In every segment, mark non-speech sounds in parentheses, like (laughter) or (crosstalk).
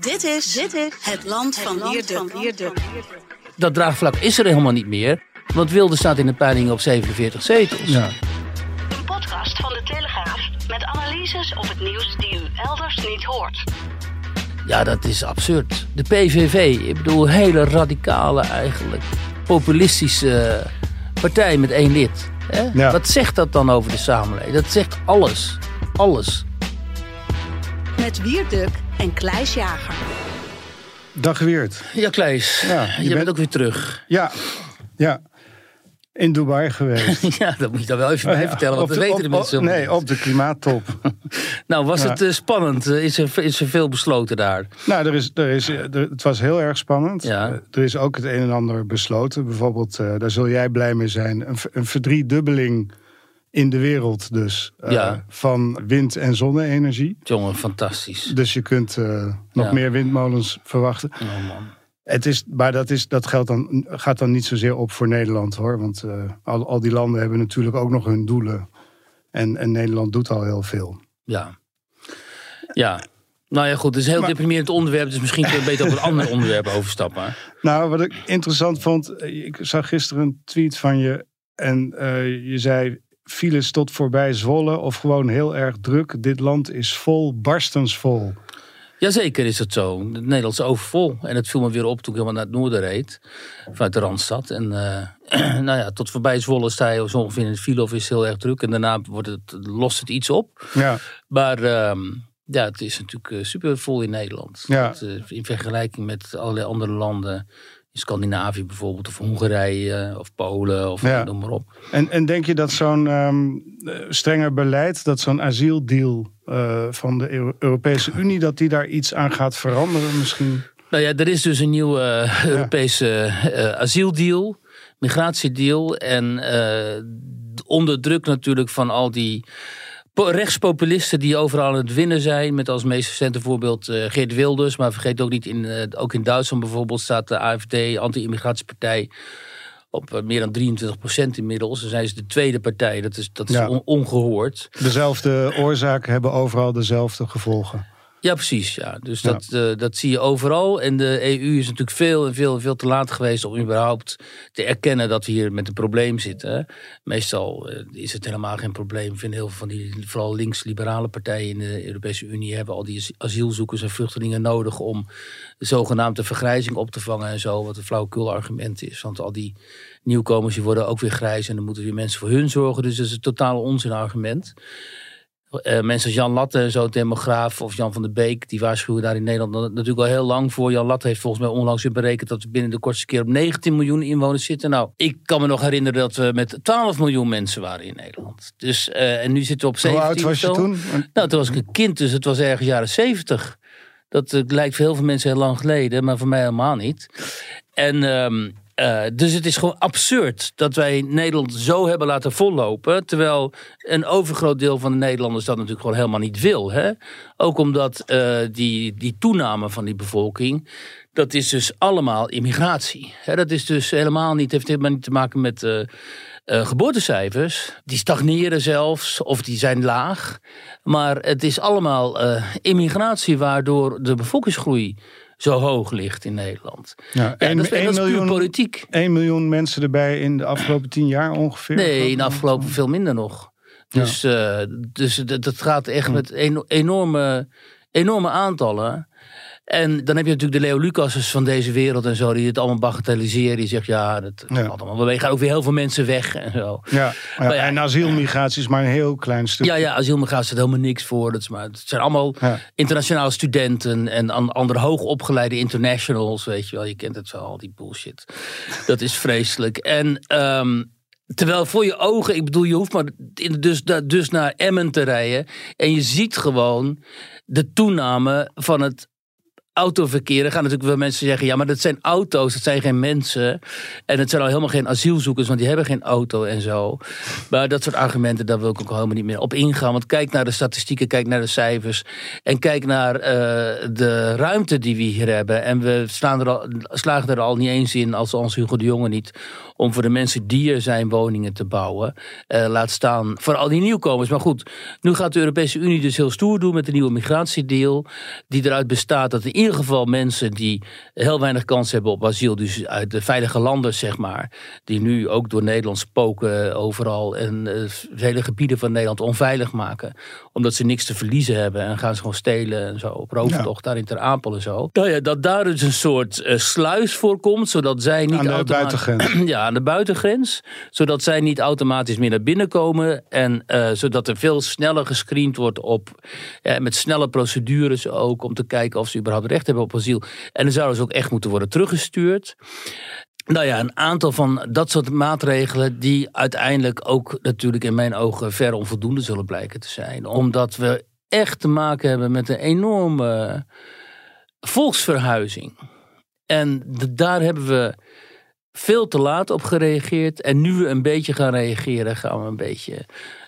Dit is, dit is het land van Wierde. Dat draagvlak is er helemaal niet meer. Want Wilde staat in de peiling op 47 zetels. Ja. Een podcast van de Telegraaf met analyses op het nieuws die u elders niet hoort. Ja, dat is absurd. De PVV, ik bedoel, hele radicale eigenlijk, populistische partij met één lid. Hè? Ja. Wat zegt dat dan over de samenleving? Dat zegt alles. Alles. Met Wierduk en Kleis Jager. Dag Weert. Ja, Klees, Ja, je, je bent bent- ook weer terug. Ja, ja. In Dubai geweest. (laughs) ja, dat moet je dan wel even bij vertellen, want Op dat de- weten de mensen op- Nee, op de klimaattop. (laughs) Nou, was Ja. het eh, spannend? Eh, Is er, is er veel besloten daar? nou, er is, er is, er, het was heel erg spannend. Ja. Eh, Er is ook het een en ander besloten. Bijvoorbeeld, eh, daar zul jij blij mee zijn, een, een verdriedubbeling in de wereld dus. eh, Ja. Van wind- en zonne-energie. Jongen, fantastisch. Dus je kunt eh, nog Ja. meer windmolens verwachten. Oh man. Het is, maar dat, is, dat geldt dan, gaat dan niet zozeer op voor Nederland hoor. Want eh, al, al die landen hebben natuurlijk ook nog hun doelen. En, en Nederland doet al heel veel. Ja. Ja. Nou ja, goed. Het is een heel Maar- deprimerend onderwerp. Dus misschien kun je beter op een ander (laughs) onderwerp overstappen. Nou, wat ik interessant vond. Ik zag gisteren een tweet van je. En je zei files tot voorbij Zwolle. Of gewoon heel erg druk. Dit land is vol, barstensvol. Jazeker is het zo. Het Nederland is overvol. En het viel me weer op toen ik helemaal naar het noorden reed. Vanuit de Randstad. En eh, (clears throat) nou ja, tot voorbij Zwolle sta je zo ongeveer in het file of is heel erg druk. En daarna wordt het, lost het iets op. Ja, Maar ehm, ja, het is natuurlijk eh, super vol in Nederland. Ja. Dat, eh, in vergelijking met allerlei andere landen. In Scandinavië bijvoorbeeld. Of Hongarije. Of Polen. Of Ja. noem maar op. en, en denk je dat zo'n ehm, eh, strenger beleid, dat zo'n asieldeal eh, van de Euro- Europese Unie, dat die daar iets aan gaat veranderen misschien? Nou ja, er is dus een nieuwe eh, Europese asieldeal, migratiedeal. En onder druk natuurlijk van al die rechtspopulisten die overal aan het winnen zijn. Met als meest recente voorbeeld eh, Geert Wilders. Maar vergeet ook niet, in, eh, ook in Duitsland bijvoorbeeld staat de AFD, anti-immigratiepartij... Op eh, meer dan 23 procent inmiddels. Dan zijn ze de tweede partij. Dat is, dat is Ja. on- ongehoord. Dezelfde oorzaken hebben overal dezelfde gevolgen. Ja, precies. Ja. Dus Ja. Dat, eh, dat zie je overal. En de EU is natuurlijk veel en veel, veel te laat geweest om überhaupt te erkennen dat we hier met een probleem zitten. Meestal eh, is het helemaal geen probleem. Ik vind heel veel van die, vooral links-liberale partijen in de Europese Unie hebben al die as- asielzoekers en vluchtelingen nodig om de zogenaamde vergrijzing op te vangen en zo. Wat een flauwekul argument is. Want al die nieuwkomers die worden ook weer grijs en dan moeten weer mensen voor hun zorgen. Dus dat is een totale onzin argument. Eh, mensen als Jan Latte, zo demograaf, of Jan van der Beek, die waarschuwen daar in Nederland na- natuurlijk al heel lang voor. Jan Latte heeft volgens mij onlangs weer berekend dat we binnen de kortste keer op 19 miljoen inwoners zitten. Nou, ik kan me nog herinneren dat we met 12 miljoen mensen waren in Nederland. Dus, eh, en nu zitten we op 17 Hoe oud was je toen? Nou, toen was ik een kind, dus het was ergens jaren 70. Dat eh, lijkt voor heel veel mensen heel lang geleden, maar voor mij helemaal niet. En ehm, eh, dus het is gewoon absurd dat wij Nederland zo hebben laten vollopen. Terwijl een overgroot deel van de Nederlanders dat natuurlijk gewoon helemaal niet wil. Hè? Ook omdat eh, die, die toename van die bevolking. Dat is dus allemaal immigratie. Hè? Dat is dus helemaal niet, heeft helemaal niet te maken met eh, geboortecijfers. Die stagneren zelfs, of die zijn laag. Maar het is allemaal immigratie waardoor de bevolkingsgroei zo hoog ligt in Nederland. Ja, Ja, één- dat is, één dat is puur miljoen- politiek. 1 miljoen mensen erbij in de afgelopen 10 jaar ongeveer? Nee, in de afgelopen veel minder nog. Dus, eh, dus dat, dat gaat echt met eno- enorme, enorme aantallen. En dan heb je natuurlijk de Leo Lucas's van deze wereld en zo, die het allemaal bagatelliseren. Die zegt, ja, dat Ja. allemaal. We gaan ook weer heel veel mensen weg en zo. Ja, ja, en asielmigratie is maar een heel klein stuk. Ja, ja, asielmigratie staat helemaal niks voor. Dat is maar, het zijn allemaal internationale studenten en an- andere hoogopgeleide internationals. Weet je wel, je kent het wel, al die bullshit. Dat is vreselijk. En, ehm, Terwijl voor je ogen, ik bedoel, je hoeft maar in- dus, dus naar Emmen te rijden. En je ziet gewoon de toename van het autoverkeer. Er gaan natuurlijk wel mensen zeggen: ja, maar dat zijn auto's, dat zijn geen mensen. En het zijn al helemaal geen asielzoekers, want die hebben geen auto en zo. Maar dat soort argumenten, daar wil ik ook helemaal niet meer op ingaan. Want kijk naar de statistieken, kijk naar de cijfers. En kijk naar eh, de ruimte die we hier hebben. En we slaan er al, slagen er al niet eens in, als ons Hugo de Jonge niet, om voor de mensen die er zijn woningen te bouwen. Eh, laat staan voor al die nieuwkomers. Maar goed, nu gaat de Europese Unie dus heel stoer doen met de nieuwe migratiedeal. Die eruit bestaat dat in ieder geval mensen die heel weinig kans hebben op asiel, dus uit de veilige landen zeg maar, die nu ook door Nederland spoken overal en eh, vele gebieden van Nederland onveilig maken. Omdat ze niks te verliezen hebben en gaan ze gewoon stelen en zo op rooftocht daar in Ter Apel en zo. Nou ja, dat daar dus een soort eh, sluis voor komt, zodat zij niet Aan de automatisch- buitengrens. (clears throat) ja, aan de buitengrens. Zodat zij niet automatisch meer naar binnen komen. En eh, zodat er veel sneller gescreend wordt op. met snelle procedures ook. Om te kijken of ze überhaupt recht hebben op asiel. En dan zouden ze ook echt moeten worden teruggestuurd. Nou ja, een aantal van dat soort maatregelen. die uiteindelijk ook natuurlijk in mijn ogen ver onvoldoende zullen blijken te zijn. Omdat we echt te maken hebben met een enorme volksverhuizing. En de- daar hebben we veel te laat op gereageerd. En nu we een beetje gaan reageren, gaan we een beetje.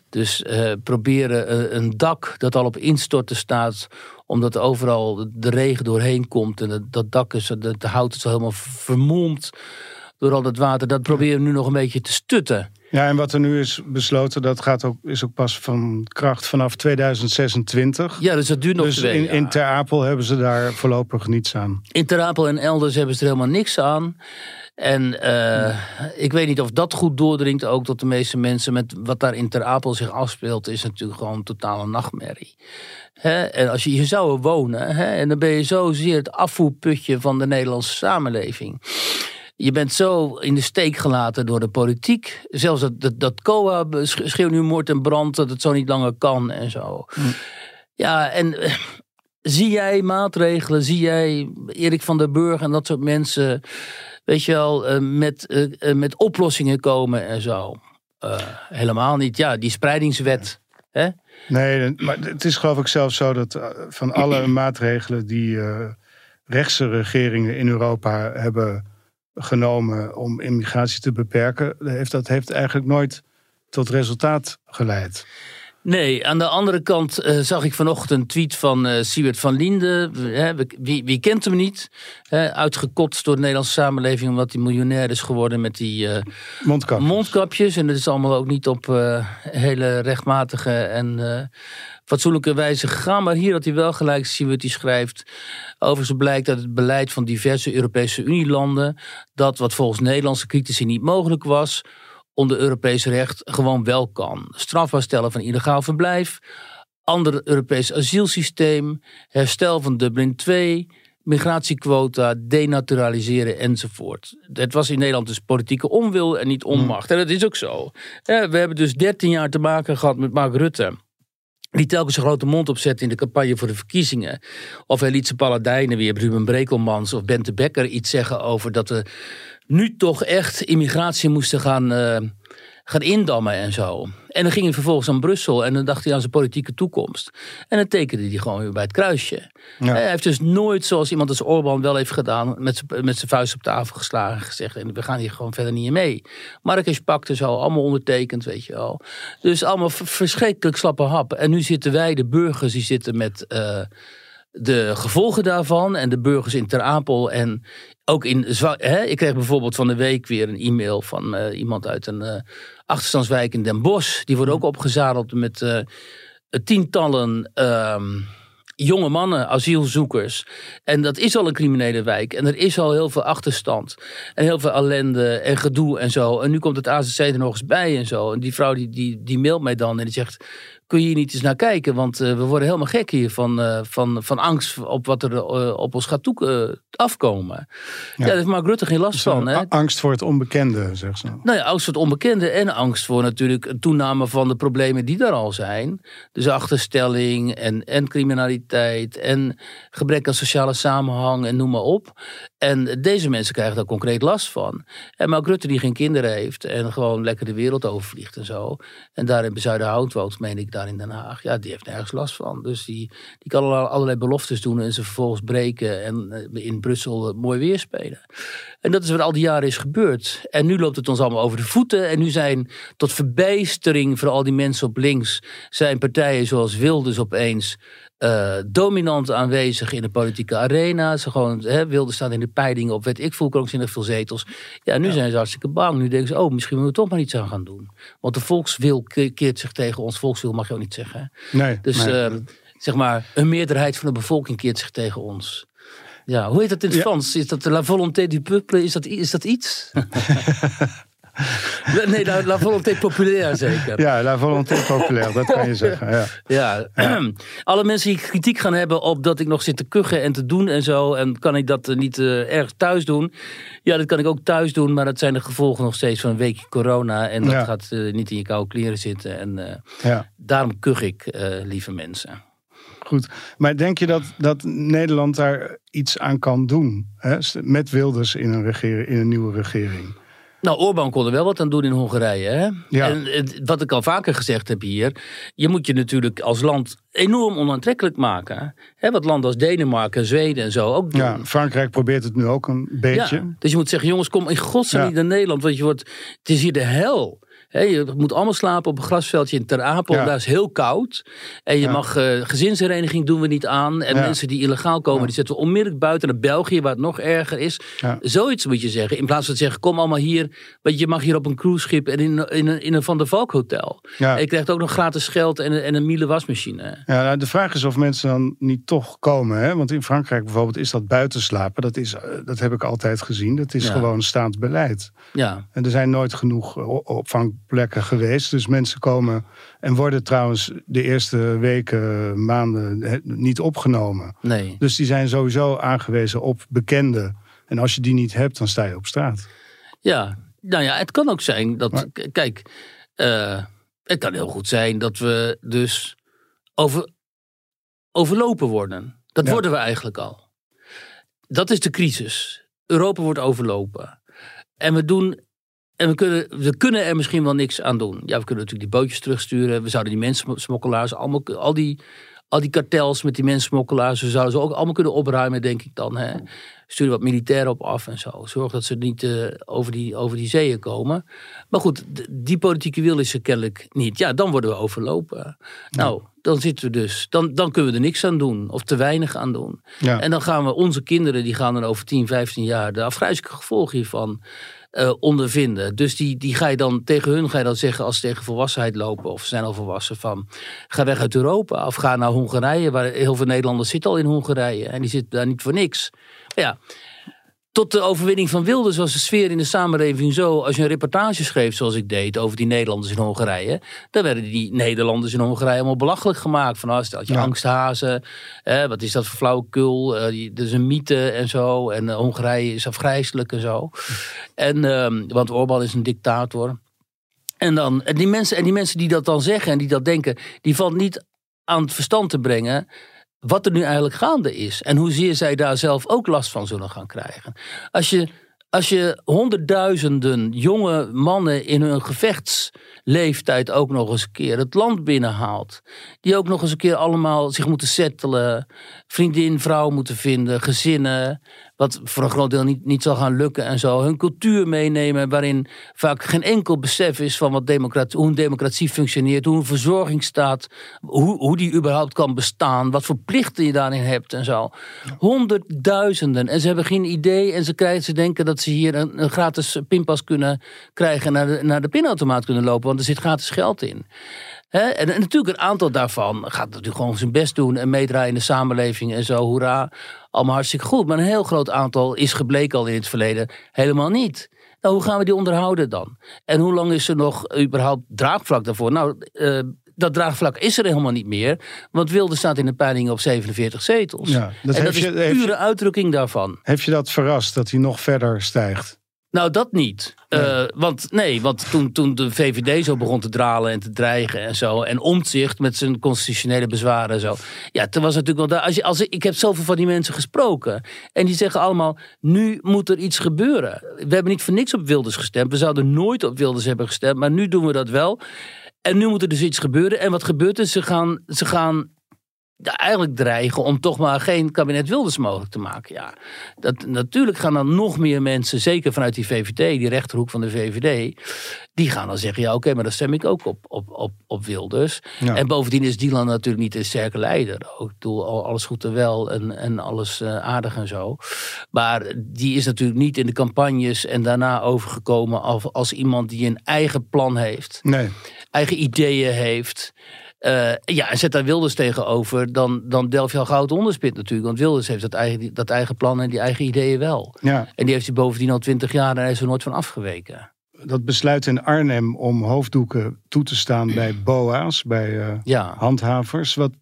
Dus eh, proberen eh, een dak dat al op instorten staat, omdat overal de regen doorheen komt. En dat, dat dak is, de, de hout is al helemaal vermomd door al dat water. Dat proberen we nu nog een beetje te stutten. Ja, en wat er nu is besloten, dat gaat ook, is ook pas van kracht vanaf 2026. Ja, dus dat duurt nog dus twee in, jaar. in Ter Apel hebben ze daar voorlopig niets aan. In Ter Apel en elders hebben ze er helemaal niks aan. En eh, ik weet niet of dat goed doordringt ook tot de meeste mensen. Met wat daar in Ter Apel zich afspeelt, is natuurlijk gewoon een totale nachtmerrie. Hè? En als je hier zou wonen, hè? en dan ben je zozeer het afvoerputje van de Nederlandse samenleving. Je bent zo in de steek gelaten door de politiek. Zelfs dat, dat, dat COA schreeuwt nu moord en brand dat het zo niet langer kan en zo. Ja, en zie jij maatregelen? Zie jij Erik van der Burg en dat soort mensen, weet je wel, eh, met, eh, eh, met oplossingen komen en zo? Helemaal niet. Ja, die spreidingswet. Hè? Nee, maar het is geloof ik zelfs zo dat van alle (clears throat) maatregelen die rechtse regeringen in Europa hebben genomen om immigratie te beperken, heeft dat heeft eigenlijk nooit tot resultaat geleid. Nee, aan de andere kant eh, zag ik vanochtend een tweet van Siewert van we- wie, wie kent hem niet? Hè, uitgekotst door de Nederlandse samenleving omdat hij miljonair is geworden met die eh, Mondkap. mondkapjes. En dat is allemaal ook niet op hele rechtmatige en fatsoenlijke wijze gegaan. Maar hier had hij wel gelijk, Siewert die schrijft. Overigens blijkt dat het beleid van diverse Europese Unielanden... dat wat volgens Nederlandse critici niet mogelijk was... onder Europees recht gewoon wel kan. Strafbaar stellen van illegaal verblijf... ander Europees asielsysteem... herstel van Dublin 2 migratiequota, denaturaliseren enzovoort. Het was in Nederland dus politieke onwil en niet onmacht. En dat is ook zo. Eh, We hebben dus 13 jaar te maken gehad met Mark Rutte. Die telkens een grote mond opzette in de campagne voor de verkiezingen. Of hij liet zijn paladijnen Ruben Brekelmans of Bente Becker, iets zeggen over dat we nu toch echt immigratie moesten gaan, eh, gaan indammen en zo. En dan ging hij vervolgens aan Brussel en dan dacht hij aan zijn politieke toekomst. En dan tekende hij gewoon weer bij het kruisje. Ja. Hij heeft dus nooit, zoals iemand als Orbán wel heeft gedaan, met zijn- vuist op tafel geslagen en gezegd: en we gaan hier gewoon verder niet mee. Marrakesh pakte zo, allemaal ondertekend, weet je wel. Dus allemaal verschrikkelijk slappe hap. En nu zitten wij, de burgers, die zitten met. eh, de gevolgen daarvan en de burgers in Ter Apel en ook in hè, Ik kreeg bijvoorbeeld van de week weer een e-mail van eh, iemand uit een eh, achterstandswijk in Den Bosch. Die wordt ook opgezadeld met eh, tientallen ehm, jonge mannen, asielzoekers. En dat is al een criminele wijk. En er is al heel veel achterstand. En heel veel ellende en gedoe en zo. En nu komt het AZC er nog eens bij en zo. En die vrouw die, die mailt mij dan en die zegt... Kun je hier niet eens naar kijken? Want eh, we worden helemaal gek hier van, eh, van, van angst op wat er eh, op ons gaat toe, afkomen. Ja. daar heeft Mark Rutte geen last van. Hè? Angst voor het onbekende, zegt ze. Nou ja, angst voor het onbekende en angst voor natuurlijk een toename van de problemen die daar al zijn. Dus achterstelling en, en criminaliteit en gebrek aan sociale samenhang en noem maar op. En deze mensen krijgen daar concreet last van. En Mark Rutte die geen kinderen heeft en gewoon lekker de wereld overvliegt en zo. En daar in Bezuidenhout woont, meen ik, daar in Den Haag. Ja, die heeft nergens last van. Dus die, die kan allerlei beloftes doen en ze vervolgens breken en eh, in Brussel eh, mooi weer spelen. En dat is wat al die jaren is gebeurd. En nu loopt het ons allemaal over de voeten. En nu zijn tot verbijstering voor al die mensen op links, zijn partijen zoals Wilders opeens uh, dominant aanwezig in de politieke arena. Ze gewoon hè, wilden staan in de peilingen op weet ik veel krankzinnig veel zetels. Ja, nu zijn ze hartstikke bang. Nu denken ze, oh, misschien moeten we toch maar iets aan gaan doen. Want de volkswil keert zich tegen ons. Volkswil mag je ook niet zeggen. Nee, dus nee. Uh, zeg maar, een meerderheid van de bevolking keert zich tegen ons. Ja, hoe heet dat in het Ja. Frans? Is dat la volonté du peuple? Is dat, is dat iets? (laughs) nee, la, la volonté populaire zeker. Ja, la volonté populaire, dat kan je (laughs) zeggen. Ja. Ja, (clears throat) alle mensen die kritiek gaan hebben op dat ik nog zit te kuchen en te doen en zo. En kan ik dat eh, niet eh, erg thuis doen? Ja, dat kan ik ook thuis doen. Maar dat zijn de gevolgen nog steeds van een weekje corona. En dat Ja. gaat eh, niet in je koude kleren zitten. En ja. daarom kuch ik, lieve mensen. Goed, maar denk je dat, dat Nederland daar iets aan kan doen? Hè? Met Wilders in een, regering, in een nieuwe regering. Nou, Orbán kon er wel wat aan doen in Hongarije. Hè? Ja. En wat ik al vaker gezegd heb hier. Je moet je natuurlijk als land enorm onaantrekkelijk maken. Hè? Wat landen als Denemarken, Zweden en zo ook doen. Ja, Frankrijk probeert het nu ook een beetje. Ja, dus je moet zeggen, jongens, kom in godsnaam niet naar Nederland. Want je wordt, het is hier de hel. Je moet allemaal slapen op een grasveldje in Ter Apel. Ja. Daar is heel koud. En je Ja. mag, eh, gezinshereniging doen we niet aan. En Ja. mensen die illegaal komen, die zetten we onmiddellijk buiten naar België, waar het nog erger is. Zoiets moet je zeggen. In plaats van te zeggen, kom allemaal hier. Want je mag hier op een cruiseschip en in, in, een, in een Van der Valk hotel. Ja. En je krijgt ook nog gratis geld en, een- en een Miele wasmachine. Ja, nou, de vraag is of mensen dan niet toch komen. Hè? Want in Frankrijk bijvoorbeeld is dat buitenslapen. Dat, is, eh, dat heb ik altijd gezien. Dat is gewoon staand beleid. Ja, En er zijn nooit genoeg o- opvangplekken geweest. Dus mensen komen en worden trouwens de eerste weken, maanden niet opgenomen. nee. Dus die zijn sowieso aangewezen op bekenden. En als je die niet hebt, dan sta je op straat. Ja, nou ja, het kan ook zijn dat. Maar- Kijk, eh, het kan heel goed zijn dat we dus over, overlopen worden. Dat Ja. worden we eigenlijk al. Dat is de crisis. Europa wordt overlopen. En we doen. En we kunnen, we kunnen er misschien wel niks aan doen. Ja, we kunnen natuurlijk die bootjes terugsturen. We zouden die mensensmokkelaars, allemaal, al die, al die kartels met die mensensmokkelaars, we zouden ze ook allemaal kunnen opruimen, denk ik dan. Hè. Stuur wat militairen op af en zo. Zorg dat ze niet eh, over, die, over die zeeën komen. Maar goed, die politieke wil is er kennelijk niet. Ja, dan worden we overlopen. Nou, dan zitten we dus. Dan, dan kunnen we er niks aan doen. Of te weinig aan doen. Ja. En dan gaan we, onze kinderen, die gaan er over 10, 15 jaar de afgrijzelijke gevolgen hiervan eh, ondervinden. Dus die, die ga je dan tegen hun ga je dan zeggen als ze tegen volwassenheid lopen, of zijn al volwassen van ga weg uit Europa of ga naar Hongarije, waar heel veel Nederlanders zitten al in Hongarije en die zitten daar niet voor niks. Ja, tot de overwinning van Wilders was de sfeer in de samenleving zo. Als je een reportage schreef zoals ik deed over die Nederlanders in Hongarije. Dan werden die Nederlanders in Hongarije allemaal belachelijk gemaakt. Van nou, stel je Ja. angsthazen. Wat is dat voor flauwekul? eh die- dat is een mythe en zo. En eh, Hongarije is afgrijzelijk en zo. En, ehm, want Orbán is een dictator. En, dan, en, die mensen, en die mensen die dat dan zeggen en die dat denken, die valt niet aan het verstand te brengen wat er nu eigenlijk gaande is. En hoezeer zij daar zelf ook last van zullen gaan krijgen. Als je, als je honderdduizenden jonge mannen in hun gevechtsleeftijd ook nog eens een keer het land binnenhaalt. Die ook nog eens een keer allemaal zich moeten settelen. Vriendin, vrouw moeten vinden, gezinnen. Wat voor een groot deel niet, niet zal gaan lukken en zo. Hun cultuur meenemen waarin vaak geen enkel besef is van wat democratie, hoe een democratie functioneert. Hoe een verzorgingsstaat, hoe, hoe die überhaupt kan bestaan. Wat voor plichten je daarin hebt en zo. Honderdduizenden. En ze hebben geen idee en ze, krijgen, ze denken dat ze hier een, gratis pinpas kunnen krijgen. En naar de, naar de pinautomaat kunnen lopen, want er zit gratis geld in. En, en natuurlijk een aantal daarvan gaat natuurlijk gewoon zijn best doen en meedraaien in de samenleving en zo, hoera, allemaal hartstikke goed. Maar een heel groot aantal is gebleken al in het verleden helemaal niet. Nou, hoe gaan we die onderhouden dan? En hoe lang is er nog überhaupt draagvlak daarvoor? Nou, eh, dat draagvlak is er helemaal niet meer, want Wilde staat in de peilingen op 47 zetels. Ja, dat en dat is je- heeft pure je- uitdrukking daarvan. Heeft je dat verrast dat hij nog verder stijgt? Nou, dat niet. Uh, want nee, want toen, toen de VVD zo begon te dralen en te dreigen en zo. En omzicht met zijn constitutionele bezwaren en zo. Ja, toen was natuurlijk wel. Als je, als, ik heb zoveel van die mensen gesproken. En die zeggen allemaal: nu moet er iets gebeuren. We hebben niet voor niks op Wilders gestemd. We zouden nooit op Wilders hebben gestemd. Maar nu doen we dat wel. En nu moet er dus iets gebeuren. En wat gebeurt er? Ze gaan, ze gaan eigenlijk dreigen om toch maar geen kabinet Wilders mogelijk te maken. Ja, dat, natuurlijk gaan dan nog meer mensen, zeker vanuit die VVD, die rechterhoek van de VVD, die gaan dan zeggen, ja oké, maar dan stem ik ook op, op, op, op Wilders. En bovendien is Dylan natuurlijk niet een sterke leider. Ook, ik bedoel, alles goed en wel en, en alles uh, aardig en zo. Maar die is natuurlijk niet in de campagnes en daarna overgekomen als, als iemand die een eigen plan heeft. Nee. Eigen ideeën heeft. Uh, ja, en zet daar Wilders tegenover, dan, dan delf je al goud onderspit natuurlijk. Want Wilders heeft dat eigen, dat eigen plan en die eigen ideeën wel. Ja. En die heeft hij bovendien al twintig jaar en hij is er nooit van afgeweken. Dat besluit in Arnhem om hoofddoeken toe te staan bij (clears throat) BOA's, bij uh, ja. handhavers. Wat,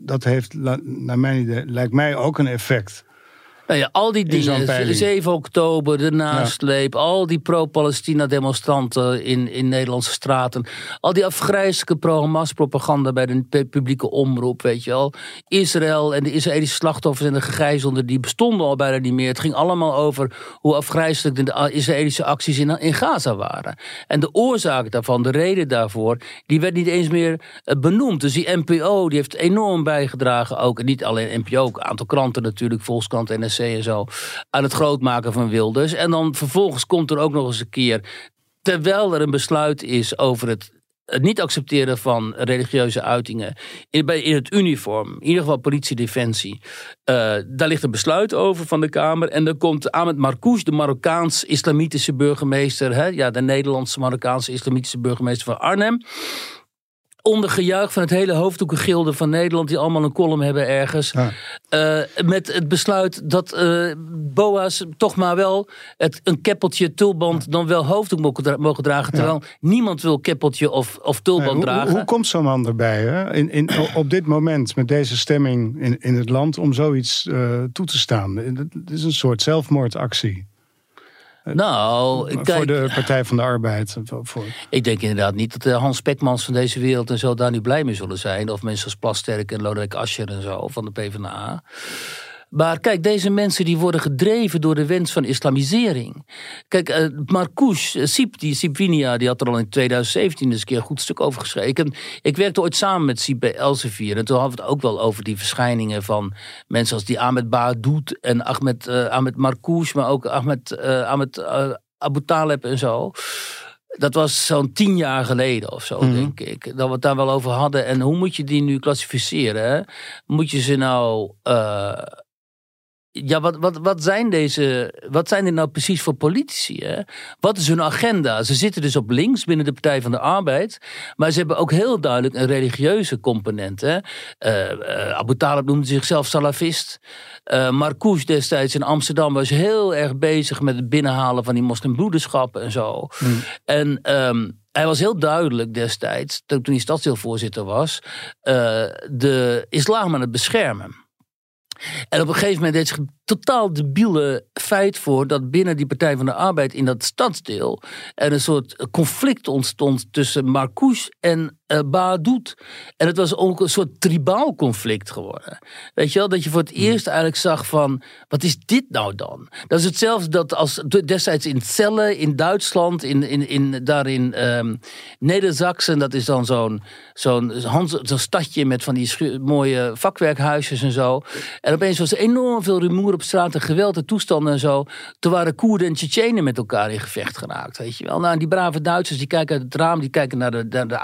dat heeft, naar mijn idee, lijkt mij ook een effect. Nou ja, al die dingen, 7 oktober, de nasleep, al die pro-Palestina demonstranten in, in Nederlandse straten, al die afgrijzelijke pro-Hamas-propaganda bij de publieke omroep, weet je wel. Israël en de Israëlische slachtoffers en de gegijzelden, die bestonden al bijna niet meer. Het ging allemaal over hoe afgrijzelijk de Israëlische acties in, in Gaza waren. En de oorzaak daarvan, de reden daarvoor, die werd niet eens meer eh, benoemd. Dus die NPO, die heeft enorm bijgedragen ook, en niet alleen NPO, ook een aantal kranten natuurlijk, Volkskrant, En zo, aan het grootmaken van Wilders. En dan vervolgens komt er ook nog eens een keer, terwijl er een besluit is over het niet accepteren van religieuze uitingen in, in het uniform, in ieder geval politie-defensie. Uh, daar ligt een besluit over van de Kamer. En dan komt Ahmed Marcouch, de Marokkaans-islamitische burgemeester, hè, ja, de Nederlandse Marokkaanse islamitische burgemeester van Arnhem onder gejuich van het hele hoofddoekengilde van Nederland, die allemaal een column hebben ergens. Uh, met het besluit dat uh, BOA's toch maar wel het, een keppeltje, tulband, dan wel hoofddoek mogen, dragen. Terwijl niemand wil keppeltje of, of tulband dragen. Hoe, hoe, komt zo'n man erbij, hè? In, in, op dit moment, met deze stemming in, in het land, om zoiets uh, toe te staan? Het is een soort zelfmoordactie. Nou, kijk, voor de Partij van de Arbeid. Voor. Ik denk inderdaad niet dat de Hans Pekmans van deze wereld en zo daar nu blij mee zullen zijn. Of mensen als Plasterk en Lodewijk Asscher en zo van de PvdA. Maar kijk, deze mensen die worden gedreven door de wens van islamisering. Kijk, uh, Marcouch, uh, Sip, die Sipwinia, die had er al in 2017 eens een keer een goed stuk over geschreven. Ik, werkte ooit samen met Sip bij Elsevier. En toen hadden we het ook wel over die verschijningen van mensen als die Ahmed Baadoet en Ahmed, uh, Ahmed maar ook Ahmed, Ahmed Abu Taleb en zo. Dat was zo'n tien jaar geleden of zo, mhm. denk ik. Dat we het daar wel over hadden. En hoe moet je die nu klassificeren? Moet je ze nou ja, wat, wat, wat, zijn deze, wat zijn dit nou precies voor politici? Hè? Wat is hun agenda? Ze zitten dus op links binnen de Partij van de Arbeid. Maar ze hebben ook heel duidelijk een religieuze component. Hè? Uh, uh, Abu Talib noemde zichzelf salafist. Uh, Marcouch destijds in Amsterdam was heel erg bezig met het binnenhalen van die moslimbroederschappen en zo. Hmm. En um, hij was heel duidelijk destijds, toen hij stadsdeelvoorzitter was, de islam aan het beschermen. En op een gegeven moment deed zich totaal debiele feit voor dat binnen die Partij van de Arbeid in dat stadsdeel er een soort conflict ontstond tussen Marcouch en uh, Baadoet. En het was ook een soort tribaal conflict geworden. Weet je wel, dat je voor het hmm. eerst eigenlijk zag van, wat is dit nou dan? Dat is hetzelfde dat als destijds in Celle in Duitsland, in, in, in, daar in um, Neder-Zaksen, dat is dan zo'n zo'n zo'n stadje met van die mooie vakwerkhuisjes en zo. En opeens was er enorm veel rumoer op straat en geweld en toestanden en zo. Toen waren Koerden en Tsjetsjenen met elkaar in gevecht geraakt, weet je wel. Nou, die brave Duitsers, die kijken uit het raam, die kijken naar de, naar de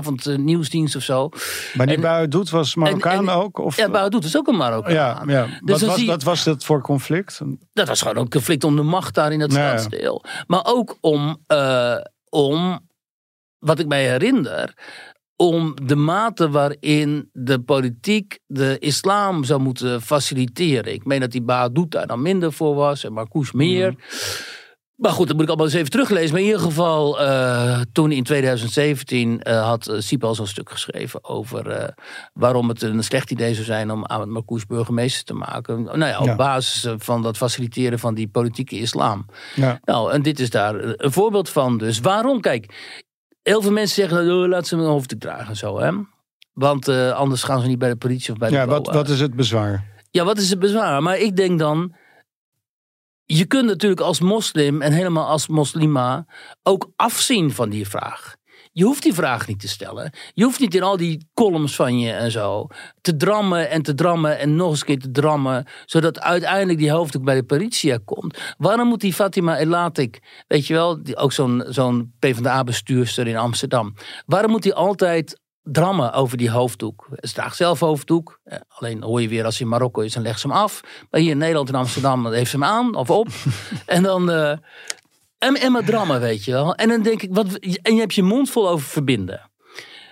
avondnieuwsdienst of zo. Maar die Bouwdoet was Marokkaan ook? Of? Ja, Bouwdoet was ook een Marokkaan. Ja, ja. Dus wat, was, wat was dat voor conflict? Dat was gewoon een conflict om de macht daar in dat nou, stadsdeel. Maar ook om, uh, om, wat ik mij herinner om de mate waarin de politiek de islam zou moeten faciliteren. Ik meen dat die Baadouta daar dan minder voor was en Marcouch meer. Mhm. Maar goed, dat moet ik allemaal eens even teruglezen. Maar in ieder geval, uh, toen in 2017 uh, had Sipel zo'n stuk geschreven over waarom het een slecht idee zou zijn om Ahmed Marcouch burgemeester te maken. Nou ja, op ja. basis van dat faciliteren van die politieke islam. Ja. Nou, en dit is daar een voorbeeld van. Dus waarom? Kijk, heel veel mensen zeggen, oh, laat ze een hoofddoek dragen zo, hè. Want anders gaan ze niet bij de politie of bij de Ja, wat, wat is het bezwaar? Ja, wat is het bezwaar? Maar ik denk dan, je kunt natuurlijk als moslim en helemaal als moslima ook afzien van die vraag. Je hoeft die vraag niet te stellen. Je hoeft niet in al die columns van je en zo te drammen en te drammen en nog eens een keer te drammen, zodat uiteindelijk die hoofddoek bij de politie komt. Waarom moet die Fatima Elatik, weet je wel, die, ook zo'n zo'n PvdA-bestuurster in Amsterdam, waarom moet hij altijd drammen over die hoofddoek. Ze draagt zelf hoofddoek. Eh, alleen hoor je weer als hij in Marokko is, dan legt ze hem af. Maar hier in Nederland en Amsterdam heeft ze hem aan of op. (laughs) en dan... Uh, en, en maar drammen, weet je wel. En dan denk ik, wat, en je hebt je mond vol over verbinden.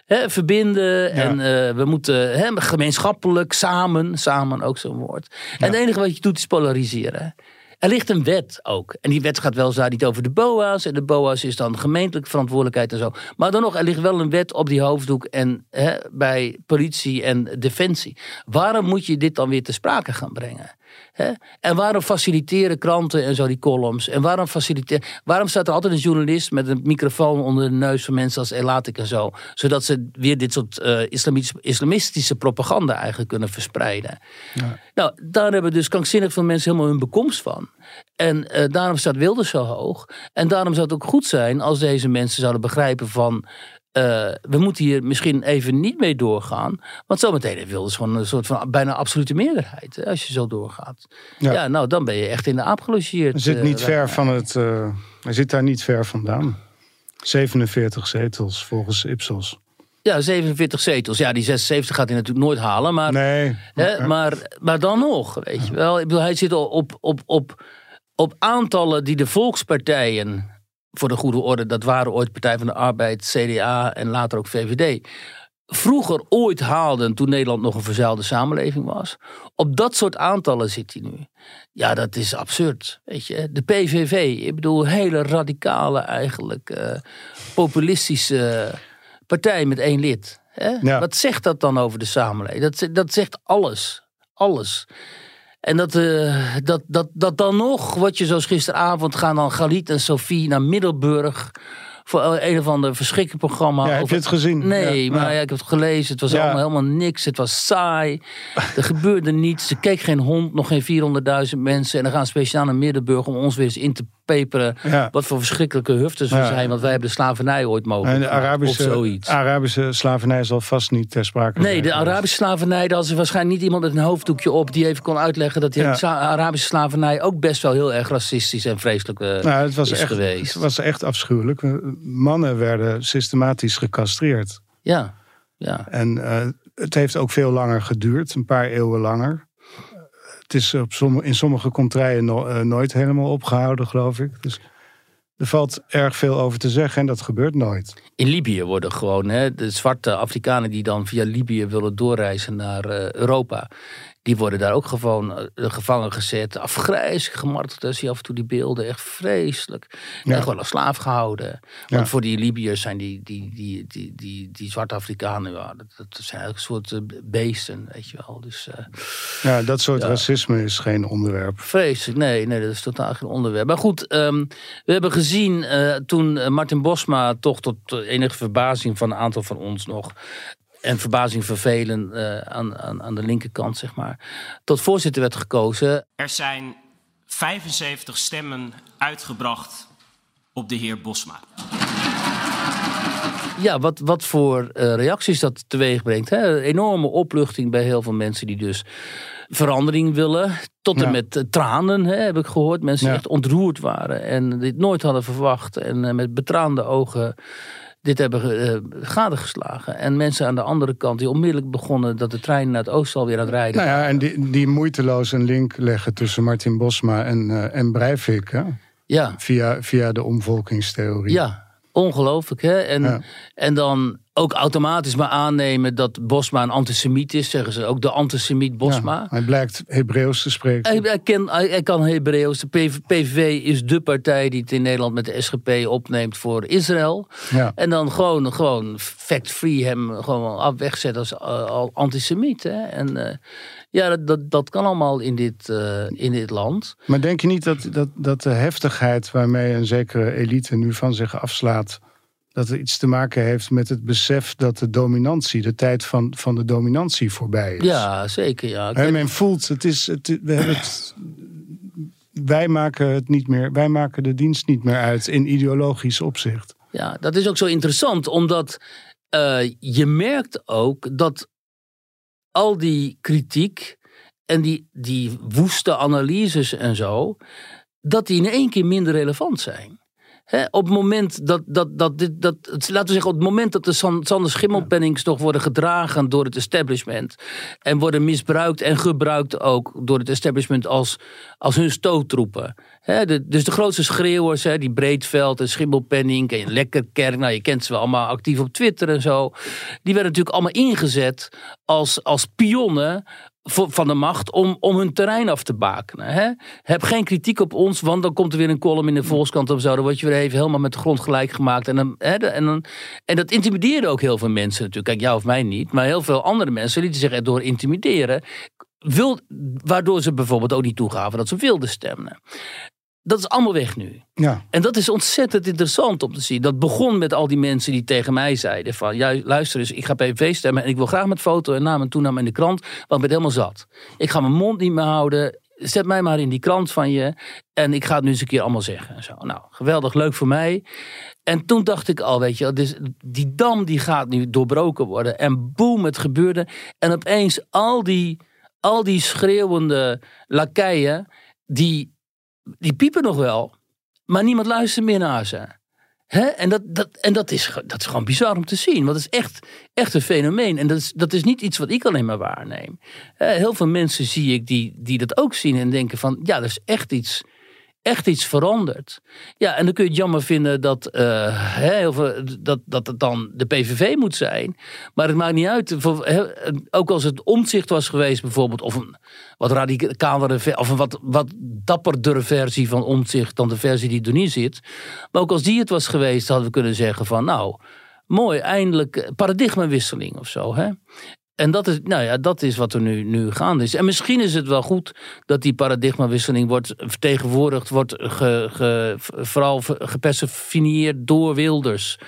He, verbinden en uh, we moeten he, gemeenschappelijk, samen, samen ook zo'n woord. En het enige wat je doet is polariseren. Er ligt een wet ook. En die wet gaat wel niet over de BOA's. En de BOA's is dan gemeentelijke verantwoordelijkheid en zo. Maar dan nog, er ligt wel een wet op die hoofddoek en hè, bij politie en defensie. Waarom moet je dit dan weer te sprake gaan brengen? En waarom faciliteren kranten en zo die columns? En waarom, faciliteren, waarom staat er altijd een journalist met een microfoon onder de neus van mensen als Elatic en zo? Zodat ze weer dit soort uh, islamistische propaganda eigenlijk kunnen verspreiden. Ja. Nou, daar hebben dus krankzinnig veel mensen helemaal hun bekomst van. En uh, daarom staat Wilders zo hoog. En daarom zou het ook goed zijn als deze mensen zouden begrijpen van... Uh, we moeten hier misschien even niet mee doorgaan. Want zometeen heeft Wilders gewoon een soort van bijna absolute meerderheid. Als je zo doorgaat. Ja. ja. nou dan ben je echt in de aap gelogeerd. Hij zit niet uh, ver van het. Uh, hij zit daar niet ver vandaan. 47 zetels volgens Ipsos. Ja, 47 zetels. Ja, die 76 gaat hij natuurlijk nooit halen. Maar, nee. Hè, maar, maar dan nog, weet je wel. Ik bedoel, hij zit al op, op, op, op aantallen die de volkspartijen voor de goede orde, dat waren ooit Partij van de Arbeid, CDA en later ook VVD. Vroeger ooit haalden toen Nederland nog een verzuilde samenleving was. Op dat soort aantallen zit hij nu. Ja, dat is absurd. Weet je. De PVV, ik bedoel, hele radicale, eigenlijk uh, populistische partij met één lid. Hè? Ja. Wat zegt dat dan over de samenleving? Dat, dat zegt alles. Alles. En dat, uh, dat, dat, dat dan nog, wat je zoals gisteravond gaan dan Galit en Sophie naar Middelburg voor een of ander verschrikkelijk programma. Ja, heb je het gezien? Nee, ja, maar ja. ja, ik heb het gelezen. Het was allemaal helemaal niks. Het was saai. er gebeurde niets. Er keek geen hond, nog geen 400.000 mensen. En dan gaan ze speciaal naar Middelburg om ons weer eens in te Ja. Wat voor verschrikkelijke huftes we Ja. zijn. Want wij hebben de slavernij ooit mogen. En de Arabische, Of zoiets. Arabische slavernij zal vast niet ter sprake Nee, de. Arabische slavernij, daar was er waarschijnlijk niet iemand met een hoofddoekje op die even kon uitleggen dat die Ja. Arabische slavernij ook best wel heel erg racistisch en vreselijk eh, Nou, het was is echt, geweest. Het was echt afschuwelijk. Mannen werden systematisch gecastreerd. Ja, ja. En eh, het heeft ook veel langer geduurd, een paar eeuwen langer. Het is op somm- in sommige contraien eh, nooit helemaal opgehouden, geloof ik. Dus er valt erg veel over te zeggen en dat gebeurt nooit. In Libië worden gewoon hè, de zwarte Afrikanen die dan via Libië willen doorreizen naar eh, Europa. Die worden daar ook gewoon eh, gevangen gezet. Afgrijzelijk gemarteld. Dan zie je af en toe die beelden. Echt vreselijk. Ja. En gewoon als slaaf gehouden. Want Ja. voor die Libiërs zijn die, die, die, die, die, die zwarte Afrikanen. Ja, dat, dat zijn eigenlijk een soort eh, beesten. Weet je wel. Dus eh, Ja, dat soort Ja. racisme is geen onderwerp. Vreselijk, nee, nee, dat is totaal geen onderwerp. Maar goed, ehm, we hebben gezien eh, toen eh, Martin Bosma toch tot eh, enige verbazing van een aantal van ons nog... en verbazing vervelen eh, aan, aan, aan de linkerkant, zeg maar... tot voorzitter werd gekozen. Er zijn 75 stemmen uitgebracht op de heer Bosma. Ja, wat, wat voor eh, reacties dat teweeg brengt. Hè? Enorme opluchting bij heel veel mensen die dus verandering willen. Tot en Ja. met eh, tranen, hè, heb ik gehoord. Mensen die Ja. echt ontroerd waren en dit nooit hadden verwacht. En eh, met betraande ogen dit hebben eh gadegeslagen. En mensen aan de andere kant die onmiddellijk begonnen... dat de trein naar het oosten alweer aan het rijden Nou ja, en die, die moeiteloos een link leggen tussen Martin Bosma en, eh en Breivik. Hè? Ja, Via, via de omvolkingstheorie. ja, ongelooflijk. Hè? En, Ja. en dan ook automatisch maar aannemen dat Bosma een antisemiet is, zeggen ze ook de antisemiet Bosma. Ja, hij blijkt Hebreeuws te spreken. Hij, hij, ken, hij, hij kan Hebreeuws. De PV- PVV is de partij die het in Nederland met de SGP opneemt voor Israël. Ja. En dan gewoon, gewoon fact-free hem gewoon af wegzetten als eh, antisemiet. Hè? En eh, ja, dat, dat, dat kan allemaal in dit, eh, in dit land. Maar denk je niet dat, dat, dat de heftigheid waarmee een zekere elite nu van zich afslaat, dat er iets te maken heeft met het besef dat de dominantie, de tijd van, van de dominantie voorbij is? Ja, zeker. Ja. Hè, men voelt, het is, het, we hebben het, wij maken het niet meer, wij maken de dienst niet meer uit in ideologisch opzicht. Ja, dat is ook zo interessant, omdat eh, je merkt ook dat al die kritiek en die, die woeste analyses en zo, dat die in één keer minder relevant zijn. Op het moment dat, dat, dat, dit, dat, laten we zeggen, op het moment dat de San- Sander Schimmelpennings toch worden gedragen door het establishment en worden misbruikt en gebruikt ook door het establishment als, als hun stoottroepen. Dus de grootste schreeuwers, hè, die Breedveld en Schimmelpenning en Lekkerkerk, nou je kent ze wel allemaal actief op Twitter en zo, die werden natuurlijk allemaal ingezet als, als pionnen van de macht om, om hun terrein af te bakenen. Heb geen kritiek op ons, want dan komt er weer een column in de Volkskrant of zo. Dan word je weer even helemaal met de grond gelijk gemaakt. En, dan, en, dan, en dat intimideerde ook heel veel mensen natuurlijk. Kijk, jou of mij niet, maar heel veel andere mensen lieten zich erdoor intimideren. Wil, waardoor ze bijvoorbeeld ook niet toegaven dat ze wilden stemmen. Dat is allemaal weg nu. Ja, En dat is ontzettend interessant om te zien. Dat begon met al die mensen die tegen mij zeiden van... Ja, luister eens, ik ga PVV stemmen en ik wil graag met foto en naam en toename in de krant. Want ik ben helemaal zat. Ik ga mijn mond niet meer houden. Zet mij maar in die krant van je. En ik ga het nu eens een keer allemaal zeggen. En zo. Nou, geweldig, leuk voor mij. En toen dacht ik al, weet je, dus die dam die gaat nu doorbroken worden. En boem, het gebeurde. En opeens al die, al die schreeuwende lakeien, die, die piepen nog wel. Maar niemand luistert meer naar ze. Hè? En, dat, dat, en dat, is, dat is gewoon bizar om te zien. Want het is echt, echt een fenomeen. En dat is, dat is niet iets wat ik alleen maar waarneem. Eh, heel veel mensen zie ik die, die dat ook zien en denken van... ja, er is echt iets, echt iets veranderd. Ja, en dan kun je het jammer vinden dat, hè, heel dat, dat het dan de PVV moet zijn. Maar het maakt niet uit. Ook als het omzicht was geweest bijvoorbeeld... of een wat radicalere of een wat, wat dapperdere versie van omzicht... dan de versie die er nu zit. Maar ook als die het was geweest, hadden we kunnen zeggen van... nou, mooi, eindelijk eh, paradigmawisseling of zo. Hè? En dat is, nou ja, dat is wat er nu, nu gaande is. En misschien is het wel goed dat die paradigmawisseling wordt vertegenwoordigd, wordt vooral gepersoneerd door Wilders.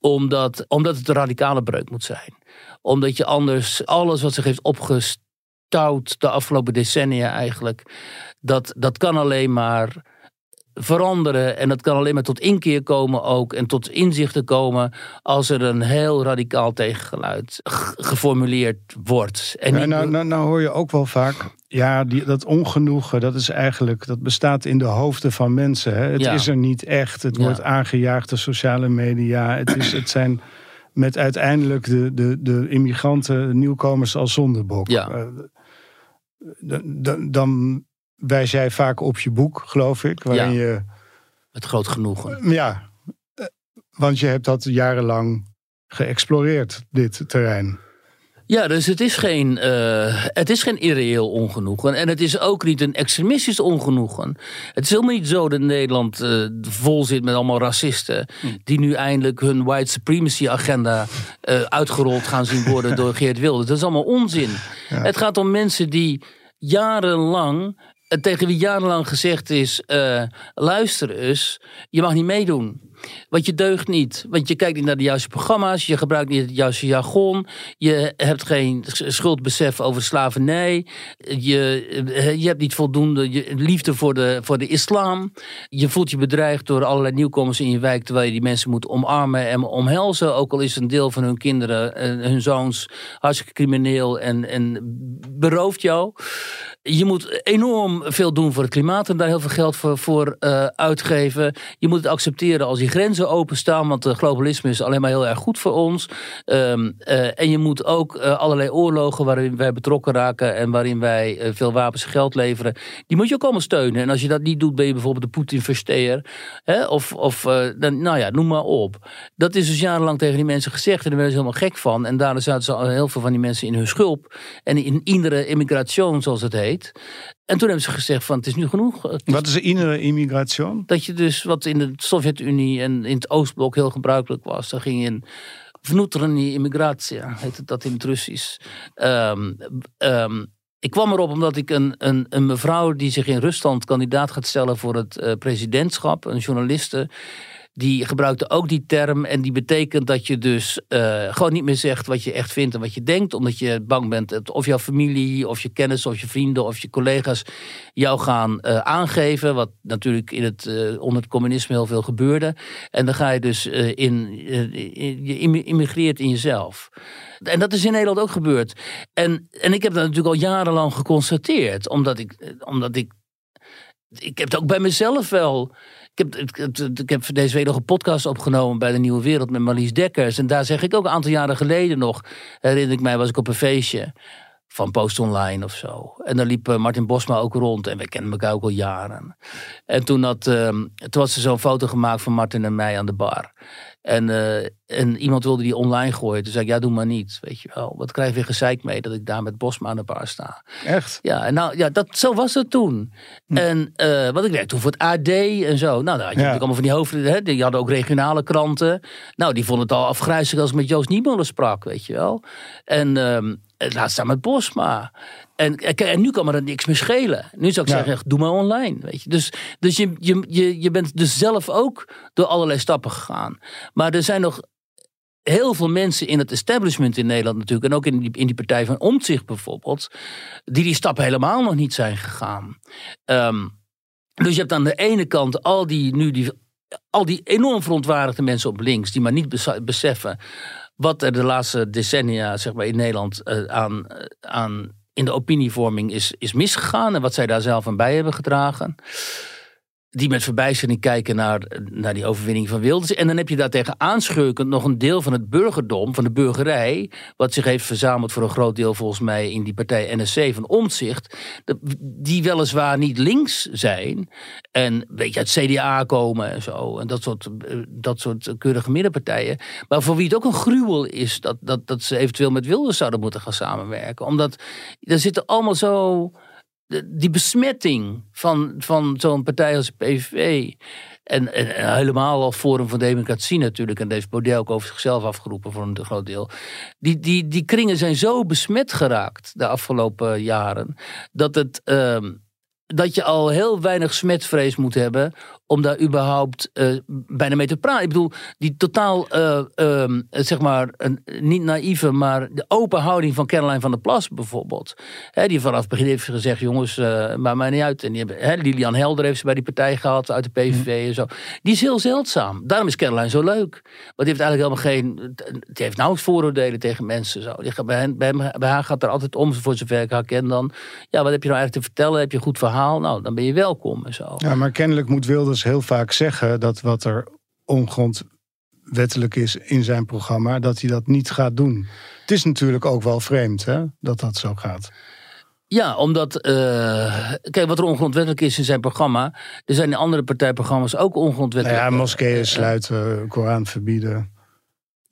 Omdat, omdat het een radicale breuk moet zijn. Omdat je anders alles wat zich heeft opgestouwd de afgelopen decennia eigenlijk, dat, dat kan alleen maar veranderen. En dat kan alleen maar tot inkeer komen ook. En tot inzichten komen als er een heel radicaal tegengeluid geformuleerd wordt. En nou, nou, nou hoor je ook wel vaak. Ja, die, dat ongenoegen, dat is eigenlijk, dat bestaat in de hoofden van mensen. Hè? Het Ja. is er niet echt. Het Ja. wordt aangejaagd door sociale media. Het, is, het zijn met uiteindelijk de, de, de immigranten, nieuwkomers als zondebok. Ja. Eh, d- d- dan wijs jij vaak op je boek, geloof ik. Waarin je, Met groot genoegen. ja, eh, want je hebt dat jarenlang geëxploreerd, dit terrein. Ja, dus het is geen, eh, het is geen irreëel ongenoegen. En het is ook niet een extremistisch ongenoegen. Het is helemaal niet zo dat Nederland eh, vol zit met allemaal racisten. die nu eindelijk hun white supremacy agenda uitgerold gaan zien worden (laughs) door Geert Wilders. Dat is allemaal onzin. Het gaat om mensen die jarenlang. Tegen wie jarenlang gezegd is: eh, luister eens, je mag niet meedoen. Want je deugt niet. Want je kijkt niet naar de juiste programma's. Je gebruikt niet het juiste jargon. Je hebt geen schuldbesef over slavernij. Je, eh, je hebt niet voldoende liefde voor de, voor de islam. Je voelt je bedreigd door allerlei nieuwkomers in je wijk. Terwijl je die mensen moet omarmen en omhelzen. Ook al is een deel van hun kinderen, eh, hun zoons, hartstikke crimineel en, en berooft jou. Je moet enorm veel doen voor het klimaat en daar heel veel geld voor, voor uh, uitgeven. Je moet het accepteren als die grenzen openstaan, want uh, globalisme is alleen maar heel erg goed voor ons. Um, uh, en je moet ook allerlei oorlogen waarin wij betrokken raken en waarin wij veel wapens en geld leveren, die moet je ook allemaal steunen. En als je dat niet doet, ben je bijvoorbeeld de Poetin-versteer. Of, of nou ja, noem maar op. Dat is dus jarenlang tegen die mensen gezegd en daar werden ze helemaal gek van. En daardoor zaten ze heel veel van die mensen in hun schulp en in iedere immigration, zoals het heet. En toen hebben ze gezegd van het is nu genoeg. Wat is innere immigratie? Dat je dus wat in de Sovjet-Unie en in het Oostblok heel gebruikelijk was. Dan ging je in vnutreni immigratie, heet dat in het Russisch. Um, um, ik kwam erop omdat ik een, een, een, mevrouw die zich in Rusland kandidaat gaat stellen voor het uh, presidentschap, een journaliste die gebruikte ook die term. En die betekent dat je dus uh, gewoon niet meer zegt wat je echt vindt en wat je denkt. Omdat je bang bent of jouw familie, of je kennis, of je vrienden, of je collega's jou gaan uh, aangeven. Wat natuurlijk in het, uh, onder het communisme heel veel gebeurde. En dan ga je dus in, je immigreert in jezelf. En dat is in Nederland ook gebeurd. En, en ik heb dat natuurlijk al jarenlang geconstateerd. Omdat ik, omdat ik ik heb het ook bij mezelf wel heb, ik, heb deze week nog een podcast opgenomen bij de Nieuwe Wereld met Marlies Dekkers. En daar zeg ik ook een aantal jaren geleden nog, herinner ik mij, was ik op een feestje van Post Online of zo. En dan liep eh, Martin Bosma ook rond en we kennen elkaar ook al jaren. En toen had, uh, toen had ze zo'n foto gemaakt van Martin en mij aan de bar. En, uh, en iemand wilde die online gooien. Toen zei ik, ja, doe maar niet. Weet je wel. Wat krijg je weer gezeik mee dat ik daar met Bosma aan de bar sta. Echt? Ja, en nou, ja dat, zo was het toen. Hm. En uh, wat ik werkte toen voor het AD en zo. Nou, daar had je ja. natuurlijk allemaal van die hoofden. Hè, die hadden ook regionale kranten. Nou, die vonden het al afgrijzelijk als ik met Joost Niemoller sprak, weet je wel. En um, laat staan met Bosma. En, en nu kan me er niks meer schelen. Nu zou ik ja. zeggen, doe maar online. Weet je. Dus, dus je, je, je, je bent dus zelf ook door allerlei stappen gegaan. Maar er zijn nog heel veel mensen in het establishment in Nederland natuurlijk... en ook in die, in die partij van Omtzigt bijvoorbeeld... die die stappen helemaal nog niet zijn gegaan. Um, dus je hebt aan de ene kant al die, nu die, al die enorm verontwaardigde mensen op links... die maar niet beseffen wat er de laatste decennia zeg maar, in Nederland uh, aan, uh, aan in de opinievorming is, is misgegaan en wat zij daar zelf aan bij hebben gedragen die met verbijstering kijken naar, naar die overwinning van Wilders. En dan heb je daartegen aanscheukend nog een deel van het burgerdom, van de burgerij, wat zich heeft verzameld voor een groot deel volgens mij in die partij NSC van Omtzigt, die weliswaar niet links zijn en een beetje uit CDA komen en zo, en dat soort, dat soort keurige middenpartijen, maar voor wie het ook een gruwel is dat, dat, dat ze eventueel met Wilders zouden moeten gaan samenwerken. Omdat er zitten allemaal zo die besmetting van, van zo'n partij als PVV. En, helemaal al Forum van Democratie natuurlijk. En deze Baudet ook over zichzelf afgeroepen voor een groot deel. Die, die, die kringen zijn zo besmet geraakt de afgelopen jaren. Dat, het, uh, dat je al heel weinig smetvrees moet hebben om daar überhaupt uh, bijna mee te praten. Ik bedoel, die totaal, uh, uh, zeg maar, een, niet naïeve, maar de open houding van Caroline van der Plas bijvoorbeeld. Hè, die vanaf het begin heeft gezegd, jongens, uh, maakt mij niet uit. En die hebben, hè, Lilian Helder heeft ze bij die partij gehad, uit de PVV mm. en zo. Die is heel zeldzaam. Daarom is Caroline zo leuk. Want die heeft eigenlijk helemaal geen, die heeft nauwelijks vooroordelen tegen mensen. Zo. Die gaat, bij, hen, bij, hem, bij haar gaat er altijd om, voor zover ik haar ken dan. Ja, wat heb je nou eigenlijk te vertellen? Heb je een goed verhaal? Nou, dan ben je welkom en zo. Ja, maar kennelijk moet Wilders heel vaak zeggen dat wat er ongrondwettelijk is in zijn programma, dat hij dat niet gaat doen. Het is natuurlijk ook wel vreemd hè, dat dat zo gaat. Ja, omdat, uh, kijk, wat er ongrondwettelijk is in zijn programma, er zijn in andere partijprogramma's ook ongrondwettelijk. Nou ja, moskeeën sluiten, Koran verbieden.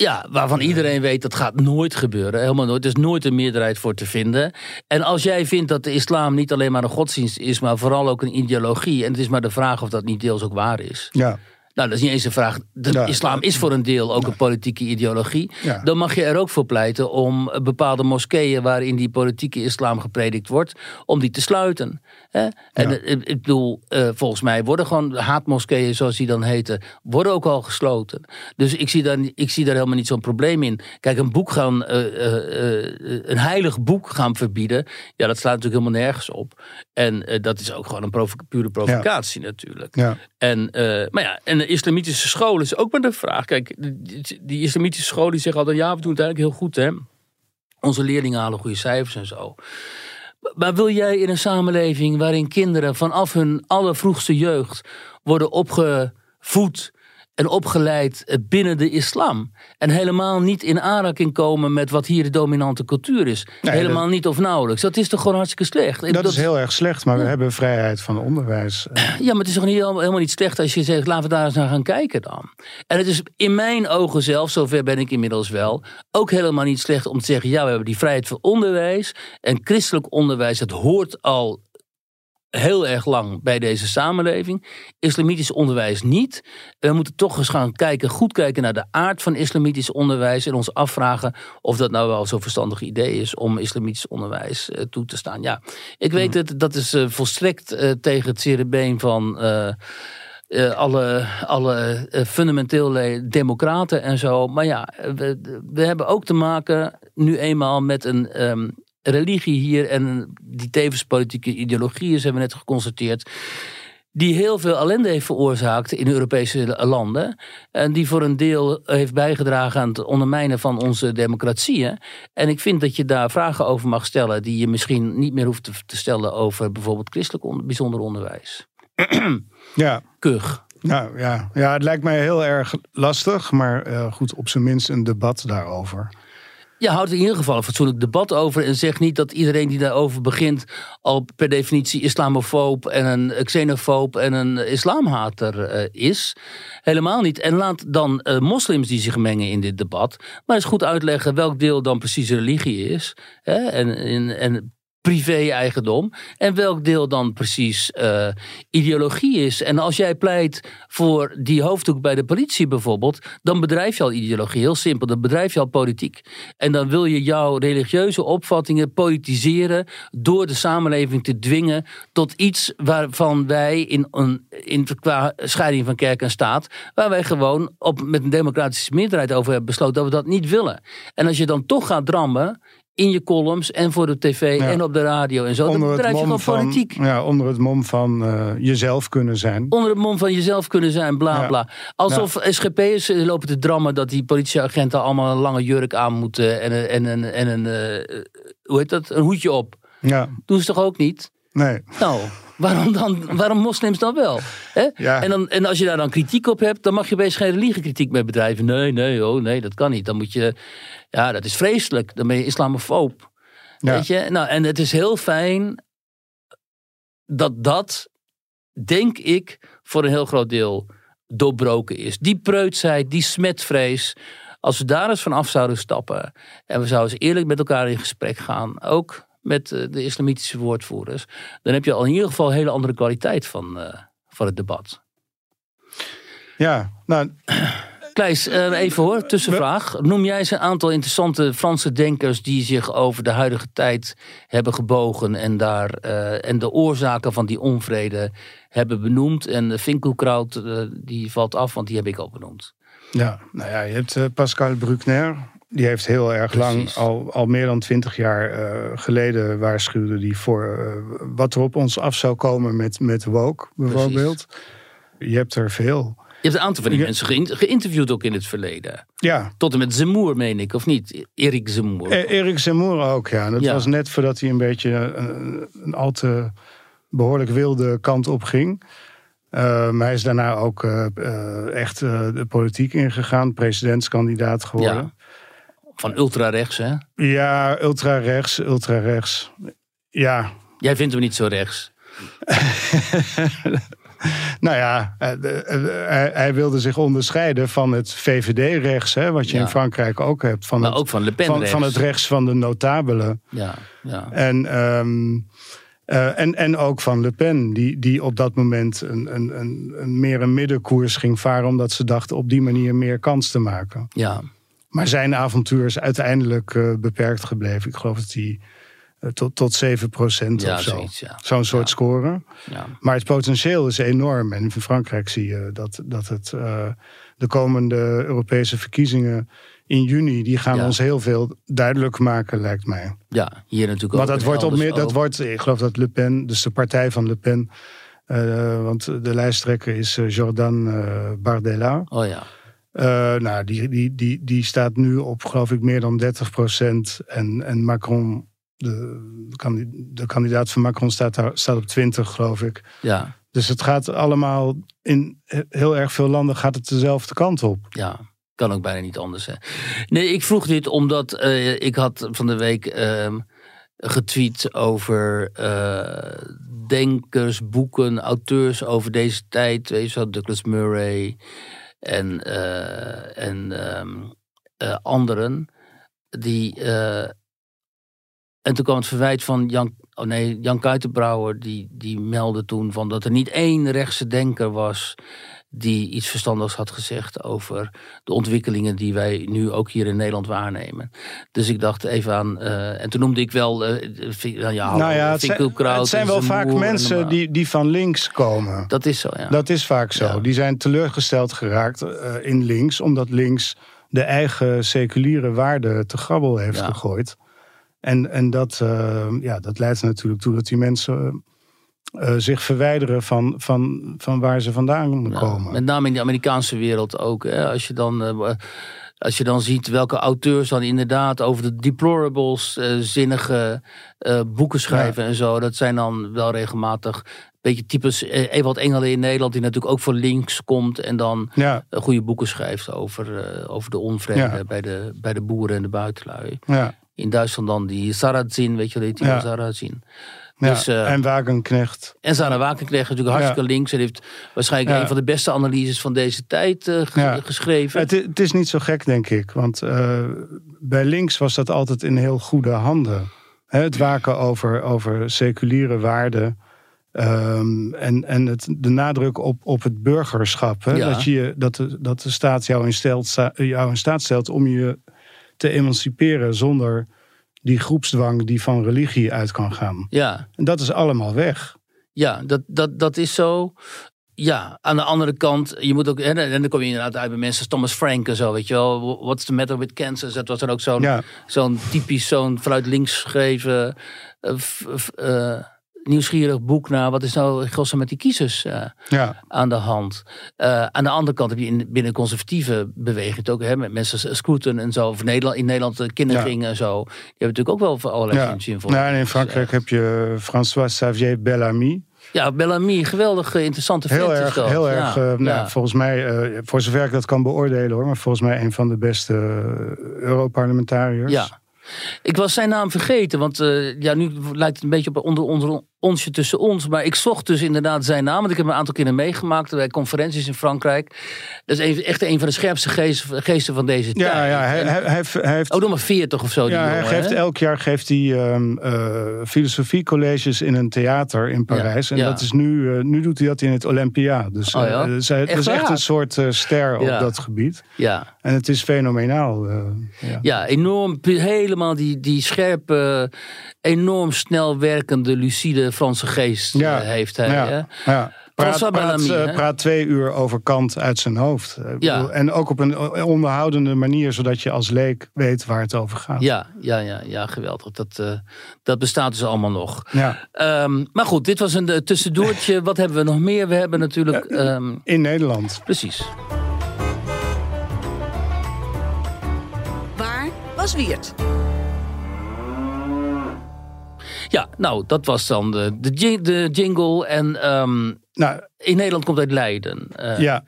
Ja, waarvan iedereen weet dat gaat nooit gebeuren. Helemaal nooit. Er is nooit een meerderheid voor te vinden. En als jij vindt dat de islam niet alleen maar een godsdienst is, maar vooral ook een ideologie. En het is maar de vraag of dat niet deels ook waar is. Ja. Nou, dat is niet eens een vraag. De islam is voor een deel ook een politieke ideologie. Dan mag je er ook voor pleiten om bepaalde moskeeën waarin die politieke islam gepredikt wordt, om die te sluiten. En ik bedoel, eh, volgens mij worden gewoon haatmoskeeën, zoals die dan heten, worden ook al gesloten. Dus ik zie daar, ik zie daar helemaal niet zo'n probleem in. Kijk, een boek gaan, uh, uh, een heilig boek gaan verbieden, ja, dat slaat natuurlijk helemaal nergens op. En dat is ook gewoon een provo pure provocatie natuurlijk. En, maar ja, en islamitische school is ook maar de vraag. Kijk, die, die islamitische scholen die zeggen altijd, ja, we doen het eigenlijk heel goed, hè. Onze leerlingen halen goede cijfers en zo. maar wil jij in een samenleving waarin kinderen vanaf hun allervroegste jeugd worden opgevoed en opgeleid eh, binnen de islam. En helemaal niet in aanraking komen met wat hier de dominante cultuur is. Nee, helemaal dat- niet of nauwelijks. Dat is toch gewoon hartstikke slecht. Dat is heel erg slecht, maar we hebben vrijheid van onderwijs. (clears throat) Ja, maar het is toch niet, helemaal helemaal niet slecht als je zegt, laten we daar eens naar gaan kijken dan. En het is in mijn ogen zelf, zover ben ik inmiddels wel, ook helemaal niet slecht om te zeggen, ja, we hebben die vrijheid van onderwijs. En christelijk onderwijs, dat hoort al heel erg lang bij deze samenleving. Islamitisch onderwijs niet. We moeten toch eens gaan kijken, goed kijken naar de aard van islamitisch onderwijs. En ons afvragen of dat nou wel zo'n verstandig idee is om islamitisch onderwijs eh, toe te staan. Ja, ik weet het, dat is eh, volstrekt eh, tegen het cerebeen van. alle, alle fundamentele democraten en zo. Maar ja, we, we hebben ook te maken nu eenmaal met een ehm, religie hier en die tevens politieke ideologie is, hebben we net geconstateerd. Die heel veel ellende heeft veroorzaakt in Europese landen. En die voor een deel heeft bijgedragen aan het ondermijnen van onze democratieën. En ik vind dat je daar vragen over mag stellen. die je misschien niet meer hoeft te, te stellen over bijvoorbeeld christelijk on- bijzonder onderwijs. Ja, Kug. nou, ja. ja, het lijkt mij heel erg lastig, maar eh, goed, op zijn minst een debat daarover. Ja, houd er in ieder geval een fatsoenlijk debat over. En zeg niet dat iedereen die daarover begint. al per definitie islamofoob en een xenofoob en een islamhater eh, is. Helemaal niet. En laat dan eh, moslims die zich mengen in dit debat. maar eens goed uitleggen welk deel dan precies religie is. Hè? En, en, en privé-eigendom. En welk deel dan precies eh, ideologie is. En als jij pleit voor die hoofddoek bij de politie bijvoorbeeld. dan bedrijf je al ideologie. Heel simpel. Dan bedrijf je al politiek. En dan wil je jouw religieuze opvattingen politiseren. door de samenleving te dwingen tot iets waarvan wij in, een, in qua scheiding van kerk en staat. waar wij gewoon op, met een democratische meerderheid over hebben besloten dat we dat niet willen. En als je dan toch gaat drammen in je columns en voor de tv Ja. en op de radio en zo. Dan bedrijf je gewoon van, politiek. ja, onder het mom van eh, jezelf kunnen zijn. Onder het mom van jezelf kunnen zijn, bla Ja. bla. Alsof SGP'ers eh, lopen te drammen dat die politieagenten allemaal een lange jurk aan moeten en, een- en, een en een, eh, hoe heet dat, een hoedje op. Ja, Doen ze toch ook niet? Nee. Nou, waarom, dan, waarom moslims dan wel? Hè? Ja. En, dan, en als je daar dan kritiek op hebt, dan mag je best geen religiekritiek meer bedrijven. Nee, nee, oh, nee, dat kan niet. Dan moet je, ja, dat is vreselijk. Dan ben je islamofoob. Ja. Weet je? Nou, en het is heel fijn dat dat, denk ik, voor een heel groot deel doorbroken is. Die preutsheid, die smetvrees. Als we daar eens van af zouden stappen en we zouden eens eerlijk met elkaar in gesprek gaan, ook met eh, de islamitische woordvoerders, dan heb je al in ieder geval een hele andere kwaliteit van, eh, van het debat. Ja, nou, Kleis, eh, even hoor, tussenvraag. Noem jij eens een aantal interessante Franse denkers die zich over de huidige tijd hebben gebogen en, daar, en de oorzaken van die onvrede hebben benoemd? En Finkelkraut, eh, die valt af, want die heb ik al benoemd. ja, nou ja, je hebt Pascal Bruckner. Die heeft heel erg Precies. lang, al, al meer dan twintig jaar eh, geleden waarschuwde die voor eh, wat er op ons af zou komen met, met woke bijvoorbeeld. Je hebt er veel. Je hebt een aantal van die Ja. mensen geïn- geïnterviewd ook in het verleden. Ja, Tot en met Zemmour, meen ik, of niet? Erik Zemmour. E- Erik Zemmour ook, ja. Dat Ja. was net voordat hij een beetje een, een al te behoorlijk wilde kant op ging. Eh, maar hij is daarna ook eh, eh, echt eh, de politiek ingegaan, presidentskandidaat geworden. ja. Van ultra-rechts, hè? Ja, ultra-rechts, ultra-rechts. Ja, Jij vindt hem niet zo rechts. (laughs) nou ja, eh, de- eh, hij, wilde zich onderscheiden van het VVD-rechts, hè, wat je Ja. in Frankrijk ook hebt. Van, Maar het, ook van Le Pen van, van het rechts van de notabelen. Ja, ja. En, ehm, eh, en, en ook van Le Pen, die, die op dat moment een, een, een, een meer een middenkoers ging varen, omdat ze dachten op die manier meer kans te maken. ja. Maar zijn avontuur is uiteindelijk eh, beperkt gebleven. Ik geloof dat hij eh, tot, tot 7 procent Ja, of zo. ja. Zo'n soort Ja. score. ja. Maar het potentieel is enorm. En in Frankrijk zie je dat, dat het, eh, de komende Europese verkiezingen in juni, die gaan ons heel veel duidelijk maken, lijkt mij. Ja, hier natuurlijk ook. dat en wordt, op meer, dat wordt, ik geloof dat Le Pen, dus de partij van Le Pen, want de lijsttrekker is Jordan Bardella. Oh ja. Eh, nou, die, die, die, die staat nu op, geloof ik, meer dan 30 procent. En, en Macron de, de, kandidaat van Macron staat, daar, staat op 20, geloof ik. Ja, Dus het gaat allemaal in heel erg veel landen gaat het dezelfde kant op. ja. Kan ook bijna niet anders. Hè. Nee, ik vroeg dit omdat eh, ik had van de week ehm, getweet over eh, denkers, boeken, auteurs over deze tijd. Weet je wel, Douglas Murray en, eh, en ehm, eh, anderen. Die, eh, en toen kwam het verwijt van Jan, oh nee, Jan Kuitenbrouwer. Die, die meldde toen van dat er niet één rechtse denker was die iets verstandigs had gezegd over de ontwikkelingen die wij nu ook hier in Nederland waarnemen. Dus ik dacht even aan, eh, en toen noemde ik wel, Vi- ja, nou ja, het zijn, het zijn wel vaak en mensen die, die van links komen. Dat is zo, ja. Dat is vaak zo. Ja. Die zijn teleurgesteld geraakt eh, in links, omdat links de eigen seculiere waarden te grabbel heeft Ja. gegooid. En, en dat, ja, dat leidt er natuurlijk toe dat die mensen eh, zich verwijderen van, van, van waar ze vandaan Ja, komen. met name in de Amerikaanse wereld ook. Hè. Als, je dan, eh, als je dan ziet welke auteurs dan inderdaad over de deplorables eh, zinnige boeken schrijven en zo. Dat zijn dan wel regelmatig een beetje types eh, Ewald Engelen in Nederland, die natuurlijk ook voor links komt en dan Ja, goede boeken schrijft over, over de onvrede Ja. bij, de, bij de boeren en de buitenlui. ja, In Duitsland dan die Sarrazin, weet je wel, die. Sarrazin. Ja. Dus, eh, en Wagenknecht. En Sarah Wagenknecht natuurlijk hartstikke links. En heeft waarschijnlijk Ja. een van de beste analyses van deze tijd eh, ge- geschreven. Het, het is niet zo gek, denk ik. Want eh, bij links was dat altijd in heel goede handen. Het waken over, over seculiere waarden. ehm, en en het, de nadruk op, op het burgerschap. Dat, je, dat, de, dat de staat jou in, stelt, sta- jou in staat stelt om je te emanciperen zonder die groepsdwang die van religie uit kan gaan. Ja, En dat is allemaal weg. ja dat, dat, dat is zo. Ja, aan de andere kant, je moet ook, en dan kom je inderdaad uit bij mensen als Thomas Frank en zo, weet je wel. What's the matter with Kansas? Dat was dan ook zo'n Ja, zo'n typisch, zo'n vanuit links geschreven, eh, f- f- eh, nieuwsgierig boek naar wat is nou in godsnaam met die kiezers eh, ja, aan de hand. Eh, aan de andere kant heb je in, binnen conservatieve beweging het ook, hè, met mensen als Scruton en zo, of Nederland, in Nederland de kindergingen en zo. Die hebben natuurlijk ook wel voor allerlei ja. zinvol. Nou, en in Frankrijk heb je François Xavier Bellamy. Ja, Bellamy, geweldig eh, interessante vent Heel erg, heel Ja, erg. eh, nou, ja. Volgens mij, eh, voor zover ik dat kan beoordelen hoor, maar volgens mij een van de beste eh, Europarlementariërs. Ja. Ik was zijn naam vergeten, want eh, ja, nu lijkt het een beetje op onder, onder onsje tussen ons. Maar ik zocht dus inderdaad zijn naam, want ik heb hem een aantal keren meegemaakt bij conferenties in Frankrijk. Dat is echt een van de scherpste geesten, geesten van deze Ja, tijd. ja, En- hij, hij heeft- hij heeft. ook nog maar 40 of zo. die ja, hij geeft hè? elk jaar geeft hij ehm, eh, filosofiecolleges in een theater in Parijs. en ja. dat is nu, eh, nu doet hij dat in het Olympia. Dus Oh eh, ja? dus hij- Echt dat is echt een soort eh, ster Ja. op dat gebied. Ja, En het is fenomenaal. eh, ja. ja, enorm, helemaal die, die scherpe, enorm snel werkende, lucide Franse geest Ja, eh, heeft hij. ja, hè? ja. Praat, praat, Bellamy, eh, praat twee uur over Kant uit zijn hoofd. Eh, ik Ja. bedoel, En ook op een onderhoudende manier, zodat je als leek weet waar het over gaat. Ja, ja, ja, ja, geweldig. Dat, eh, dat bestaat dus allemaal nog. Ja. Ehm, maar goed, dit was een tussendoortje. (laughs) Wat hebben we nog meer? We hebben natuurlijk. ehm, In Nederland. precies. Waar was Wiert? Ja, nou, dat was dan de, de, jing- de jingle. En ehm, Nou, in Nederland komt uit Leiden. Eh, ja.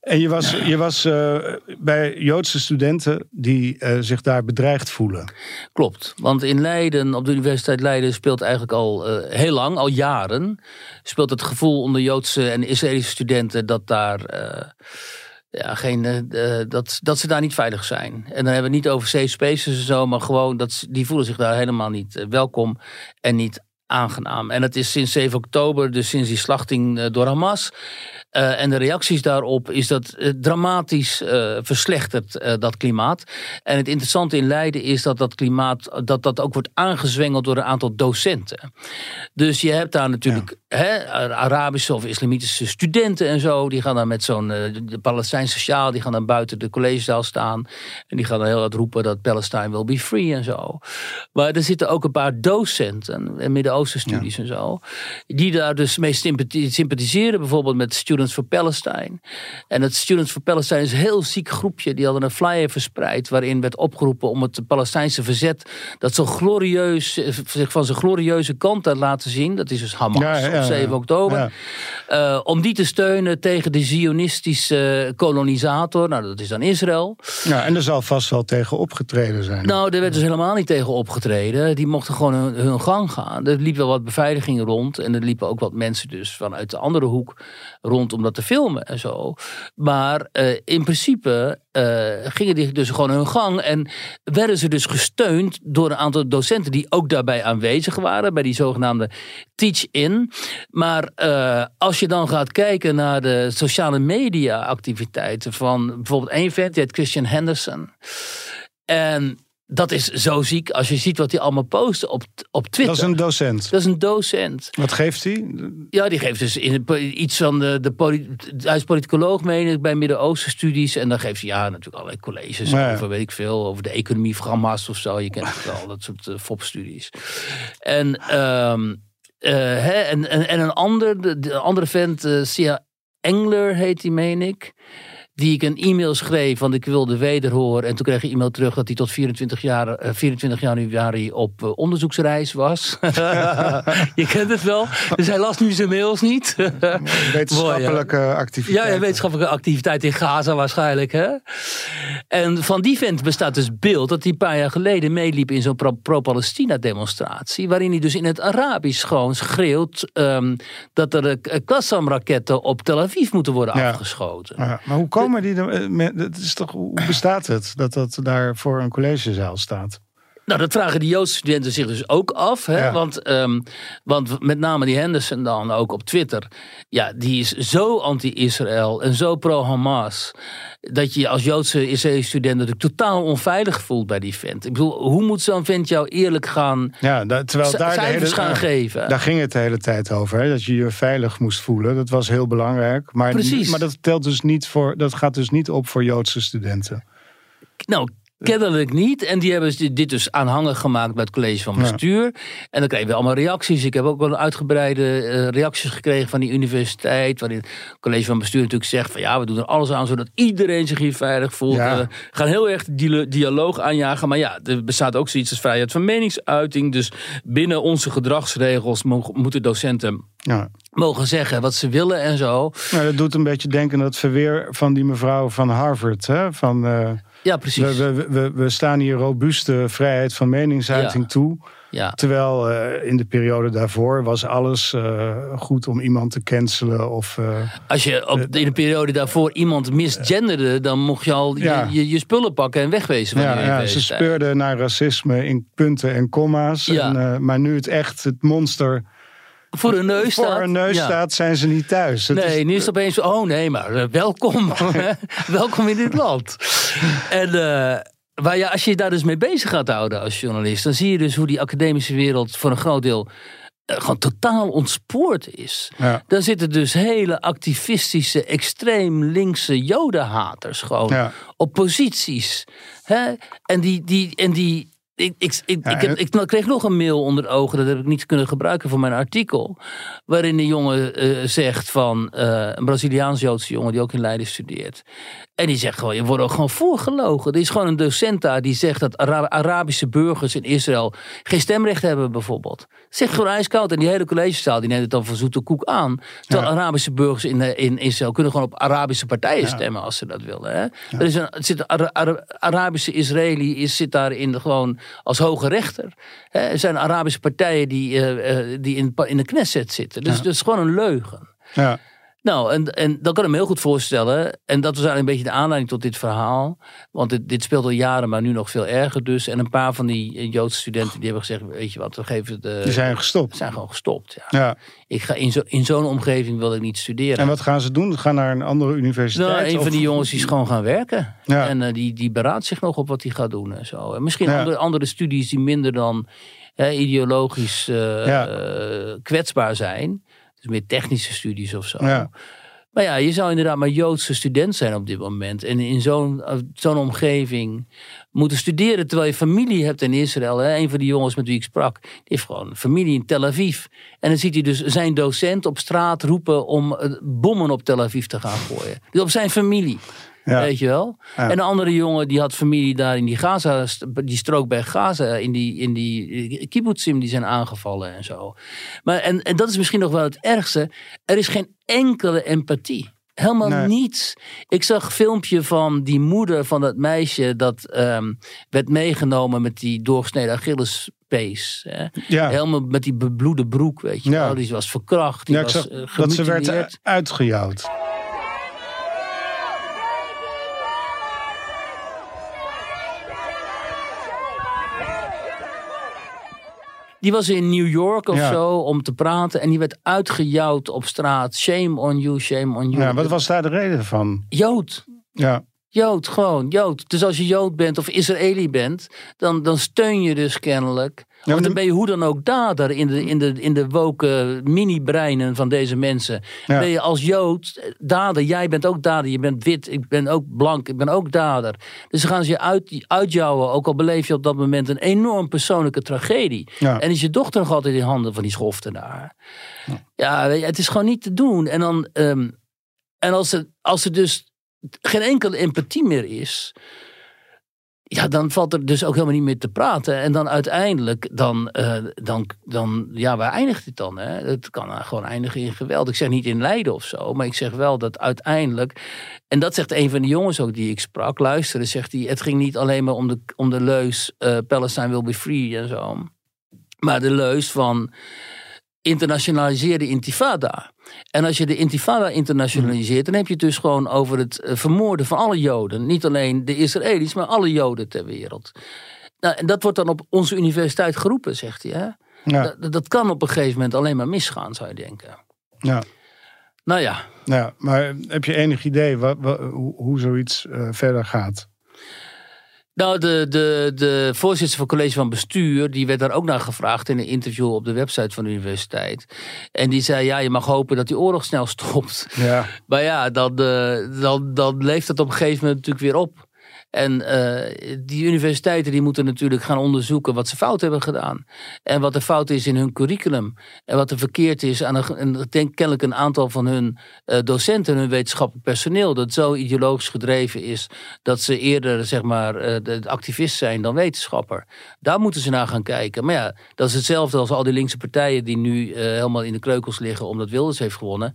En je was, je was eh, bij Joodse studenten die eh, zich daar bedreigd voelen. Klopt. Want in Leiden, op de Universiteit Leiden, speelt eigenlijk al heel lang, al jaren, speelt het gevoel onder Joodse en Israëlische studenten dat daar. Ja, geen, eh, dat, dat ze daar niet veilig zijn. En dan hebben we het niet over safe spaces en zo, maar gewoon dat die voelen zich daar helemaal niet eh, welkom en niet aangenaam. En het is sinds 7 oktober, dus sinds die slachting eh, door Hamas. en de reacties daarop is dat dramatisch eh, verslechtert, dat klimaat. En het interessante in Leiden is dat dat klimaat dat dat ook wordt aangezwengeld door een aantal docenten. Dus je hebt daar natuurlijk hè, Arabische of islamitische studenten en zo, die gaan dan met zo'n uh, de Palestijnse sociaal, die gaan dan buiten de collegezaal staan. En die gaan dan heel hard roepen dat Palestine will be free en zo. Maar er zitten ook een paar docenten en Midden-Oosten studies en zo, die daar dus mee sympathiseren, bijvoorbeeld met Students for Palestine. En het Students for Palestine is een heel ziek groepje, die hadden een flyer verspreid waarin werd opgeroepen om het Palestijnse verzet, dat zo glorieus, zich van zijn glorieuze kant te laten zien. Dat is dus Hamas ja, op 7 oktober. Uh, om die te steunen tegen de Zionistische kolonisator. Nou, dat is dan Israël. Ja, en er zal vast wel tegen opgetreden zijn. Nou, er werd dus helemaal niet tegen opgetreden. Die mochten gewoon hun, hun gang gaan. Er liep wel wat beveiliging rond. En er liepen ook wat mensen dus vanuit de andere hoek rond om dat te filmen en zo. Maar uh, in principe uh, gingen die dus gewoon hun gang. En werden ze dus gesteund door een aantal docenten die ook daarbij aanwezig waren. Bij die zogenaamde teach-in. Maar uh, als je dan gaat kijken naar de sociale media activiteiten van bijvoorbeeld één vent, die heet Christian Henderson. En dat is zo ziek als je ziet wat hij allemaal post op, op Twitter. Dat is een docent. Dat is een docent. Wat geeft hij? Ja, die geeft dus in, iets van de, de hij is politicoloog, meen ik, bij Midden-Oosten studies. En dan geeft hij ja, natuurlijk allerlei colleges over, weet ik veel, over de economie van Hamas of zo. Je kent het wel, dat soort uh, FOP-studies. En, um, uh, hè, en, en, en, een ander, de, andere vent, uh, Sia Engler heet hij, meen ik die ik een e-mail schreef, want ik wilde wederhoor. En toen kreeg ik e-mail terug dat hij tot 24, jaar, 24 januari op uh, onderzoeksreis was. (laughs) je kent het wel. Dus hij las nu zijn mails niet. wetenschappelijke (laughs) activiteit. Ja, wetenschappelijke activiteit in Gaza waarschijnlijk. Hè? En van die vent bestaat dus beeld dat hij een paar jaar geleden meeliep in zo'n pro-Palestina demonstratie. Waarin hij dus in het Arabisch gewoon schreeuwt um, dat er uh, Qassam-raketten op Tel Aviv moeten worden afgeschoten. Ja, maar hoe komen die? Het is toch, hoe bestaat het dat dat daar voor een collegezaal staat? Nou, dat vragen die Joodse studenten zich dus ook af. Hè? Want, um, want met name die Henderson dan ook op Twitter. Ja, die is zo anti-Israël en zo pro-Hamas. Dat je als Joodse Israël-student natuurlijk totaal onveilig voelt bij die vent. Ik bedoel, hoe moet zo'n vent jou eerlijk gaan ja, dat, terwijl daar de hele, gaan geven? Daar ging het de hele tijd over. Hè? Dat je je veilig moest voelen. Dat was heel belangrijk. Maar, Precies. maar dat, telt dus niet voor, dat gaat dus niet op voor Joodse studenten. Nou, Kennelijk niet. En die hebben dit dus aanhangig gemaakt bij het college van bestuur. En dan kregen we allemaal reacties. Ik heb ook wel uitgebreide uh, reacties gekregen van die universiteit. Waarin het college van bestuur natuurlijk zegt van ja, we doen er alles aan zodat iedereen zich hier veilig voelt. We gaan heel erg die dialoog aanjagen. Maar ja, er bestaat ook zoiets als vrijheid van meningsuiting. Dus binnen onze gedragsregels moeten docenten ja. mogen zeggen wat ze willen en zo. Nou, dat doet een beetje denken aan het verweer van die mevrouw van Harvard. Hè? Van, uh, ja, precies. We, we, we, staan hier robuuste vrijheid van meningsuiting toe. Ja. Terwijl uh, in de periode daarvoor was alles uh, goed om iemand te cancelen. Of, uh, Als je op, in de periode daarvoor iemand misgenderde, dan mocht je al ja. je, je, spullen pakken en wegwezen. Ja, ja, ze speurden naar racisme in punten en komma's. En, maar nu het echt, het monster voor hun neus staat. Voor hun neus staat, zijn ze niet thuis. Het nee, is... nu is het opeens, oh nee, maar uh, welkom. (laughs) welkom in dit land. En uh, waar je, als je daar dus mee bezig gaat houden als journalist, dan zie je dus hoe die academische wereld voor een groot deel uh, gewoon totaal ontspoord is. Ja. Daar zitten dus hele activistische, extreem linkse jodenhaters gewoon ja. op posities. Hè? En die, die, en die ik, ik, ik, ik, heb, ik, kreeg nog een mail onder ogen, dat heb ik niet kunnen gebruiken voor mijn artikel. Waarin een jongen uh, zegt van uh, een Braziliaans-Joodse jongen die ook in Leiden studeert. En die zegt gewoon, je wordt ook gewoon voorgelogen. Er is gewoon een docent daar die zegt dat Ara Arabische burgers in Israël geen stemrecht hebben bijvoorbeeld. Zegt gewoon ijskoud. En die hele collegezaal die neemt het dan van zoete koek aan. Terwijl ja. Arabische burgers in, eh, in Israël kunnen gewoon op Arabische partijen ja. stemmen als ze dat willen. Hè? Er is een, zit Ara Ara Arabische Israëli is, zit daarin gewoon als hoge rechter. Hè? Er zijn Arabische partijen die, uh, uh, die in, in de Knesset zitten. Dus dat is gewoon een leugen. Ja. Nou, en, en dat kan ik me heel goed voorstellen. En dat was eigenlijk een beetje de aanleiding tot dit verhaal. Want dit, dit speelt al jaren, maar nu nog veel erger dus. En een paar van die Joodse studenten die hebben gezegd... weet je wat, we geven de... Die zijn gestopt. Zijn gewoon gestopt, ja. ja. Ik ga in, zo, in zo'n omgeving wil ik niet studeren. En wat gaan ze doen? Gaan naar een andere universiteit? Nou, een of... van die jongens die is gewoon gaan werken. Ja. En uh, die, die beraadt zich nog op wat hij gaat doen en zo. En misschien ja. andere, andere studies die minder dan... Ideologisch uh, ja. uh, kwetsbaar zijn... Meer technische studies of zo. Ja. Maar ja, je zou inderdaad maar Joodse student zijn op dit moment. En in zo'n eh, zo'n omgeving moeten studeren terwijl je familie hebt in Israël. Hè? Een van die jongens met wie ik sprak, die heeft gewoon familie in Tel Aviv. En dan ziet hij dus zijn docent op straat roepen om eh, bommen op Tel Aviv te gaan gooien. Dus op zijn familie. Ja. Weet je wel? Ja. En een andere jongen die had familie daar in die Gaza, die strook bij Gaza, in die, in die kibbutzim die zijn aangevallen en zo. Maar, en, en dat is misschien nog wel het ergste. Er is geen enkele empathie. Helemaal Nee. niets. Ik zag een filmpje van die moeder van dat meisje dat ehm, werd meegenomen met die doorgesneden Achillespees. Hè? Ja. Helemaal met die bebloede broek, weet je Ja. wel. Die was verkracht, die Ja, was eh, dat ze werd uitgejouwd. Die was in New York of Ja. zo om te praten. En die werd uitgejouwd op straat. Shame on you, shame on you. Ja, wat was daar de reden van? Jood. Ja, Jood, gewoon Jood. Dus als je Jood bent of Israëli bent, dan, dan steun je dus kennelijk. of dan ben je hoe dan ook dader in de, in de, in de woke mini-breinen van deze mensen. Ja. Ben je als Jood eh, dader, jij bent ook dader, je bent wit, ik ben ook blank, ik ben ook dader. Dus dan gaan ze je uit, uitjouwen, ook al beleef je op dat moment een enorm persoonlijke tragedie. Ja. En is je dochter nog altijd in handen van die schoften daar. Ja, je, het is gewoon niet te doen. En, dan, ehm, en als, er, als er dus geen enkele empathie meer is. Ja, dan valt er dus ook helemaal niet meer te praten. En dan uiteindelijk, dan, eh, dan, dan ja, waar eindigt het dan? Hè? Het kan gewoon eindigen in geweld. Ik zeg niet in lijden of zo, maar ik zeg wel dat uiteindelijk... En dat zegt een van de jongens ook die ik sprak. Luisteren, zegt hij, het ging niet alleen maar om de, om de leus... eh Palestine will be free en zo. Maar de leus van internationaliseer de intifada. En als je de intifada internationaliseert, dan heb je het dus gewoon over het eh, vermoorden van alle Joden. Niet alleen de Israëli's, maar alle Joden ter wereld. Nou, en dat wordt dan op onze universiteit geroepen, zegt hij. Hè? ja, Dat, dat kan op een gegeven moment alleen maar misgaan, zou je denken. ja. Nou ja, ja. Maar heb je enig idee wat, wat- hoe, hoe zoiets eh, verder gaat? Nou, de, de, de voorzitter van het college van bestuur, die werd daar ook naar gevraagd in een interview op de website van de universiteit. En die zei, ja, je mag hopen dat die oorlog snel (laughs) stopt. Ja, Maar ja, dan, eh, dan, dan leeft het op een gegeven moment natuurlijk weer op. En eh, die universiteiten die moeten natuurlijk gaan onderzoeken wat ze fout hebben gedaan. En wat er fout is in hun curriculum. En wat er verkeerd is aan een, denk kennelijk een aantal van hun eh, docenten en hun wetenschappelijk personeel. Dat zo ideologisch gedreven is dat ze eerder zeg maar eh, de, de activist zijn dan wetenschapper. Daar moeten ze naar gaan kijken. Maar ja, dat is hetzelfde als al die linkse partijen die nu helemaal in de kreukels liggen omdat Wilders heeft gewonnen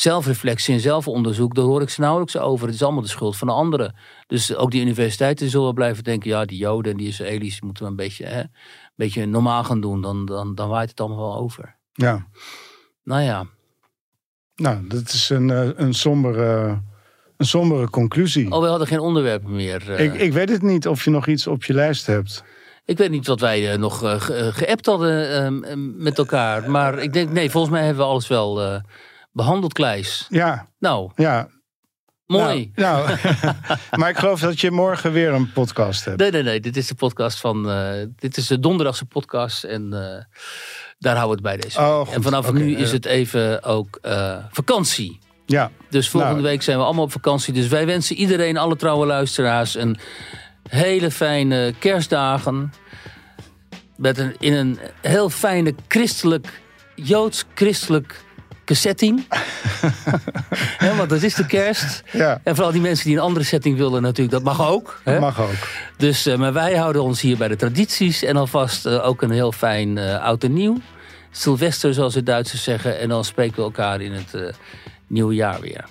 zelfreflectie en zelfonderzoek, daar hoor ik ze nauwelijks over. Het is allemaal de schuld van de anderen. Dus ook die universiteiten zullen blijven denken, ja, die Joden en die Israëli's moeten we een beetje, hè, een beetje normaal gaan doen. Dan, dan, dan waait het allemaal wel over. ja. Nou ja, Nou, dat is een, eh, een, sombere, een sombere conclusie. oh, we hadden geen onderwerpen meer. eh. ik, ik weet het niet of je nog iets op je lijst hebt. Ik weet niet wat wij eh, nog ge- geappt hadden eh, eh, met elkaar. Maar ik denk, nee, volgens mij hebben we alles wel eh, behandeld, Kleis. Ja, Nou, ja. mooi. Nou, nou. (laughs) maar ik geloof dat je morgen weer een podcast hebt. Nee, nee, nee. Dit is de podcast van. eh, dit is de donderdagse podcast. En eh, daar houden we het bij deze. Oh, goed. en vanaf nu eh. is het even ook eh, vakantie. Ja, Dus volgende Nou. week zijn we allemaal op vakantie. Dus wij wensen iedereen, alle trouwe luisteraars, een hele fijne kerstdagen. Met een, in een heel fijne christelijk, joods-christelijk setting. (laughs) Want dat is de kerst. ja. En vooral die mensen die een andere setting willen natuurlijk, dat mag ook. Hè? mag ook. Dus, eh, maar wij houden ons hier bij de tradities. En alvast eh, ook een heel fijn eh oud en nieuw. Sylvester, zoals de Duitsers zeggen. En dan spreken we elkaar in het nieuwe jaar weer.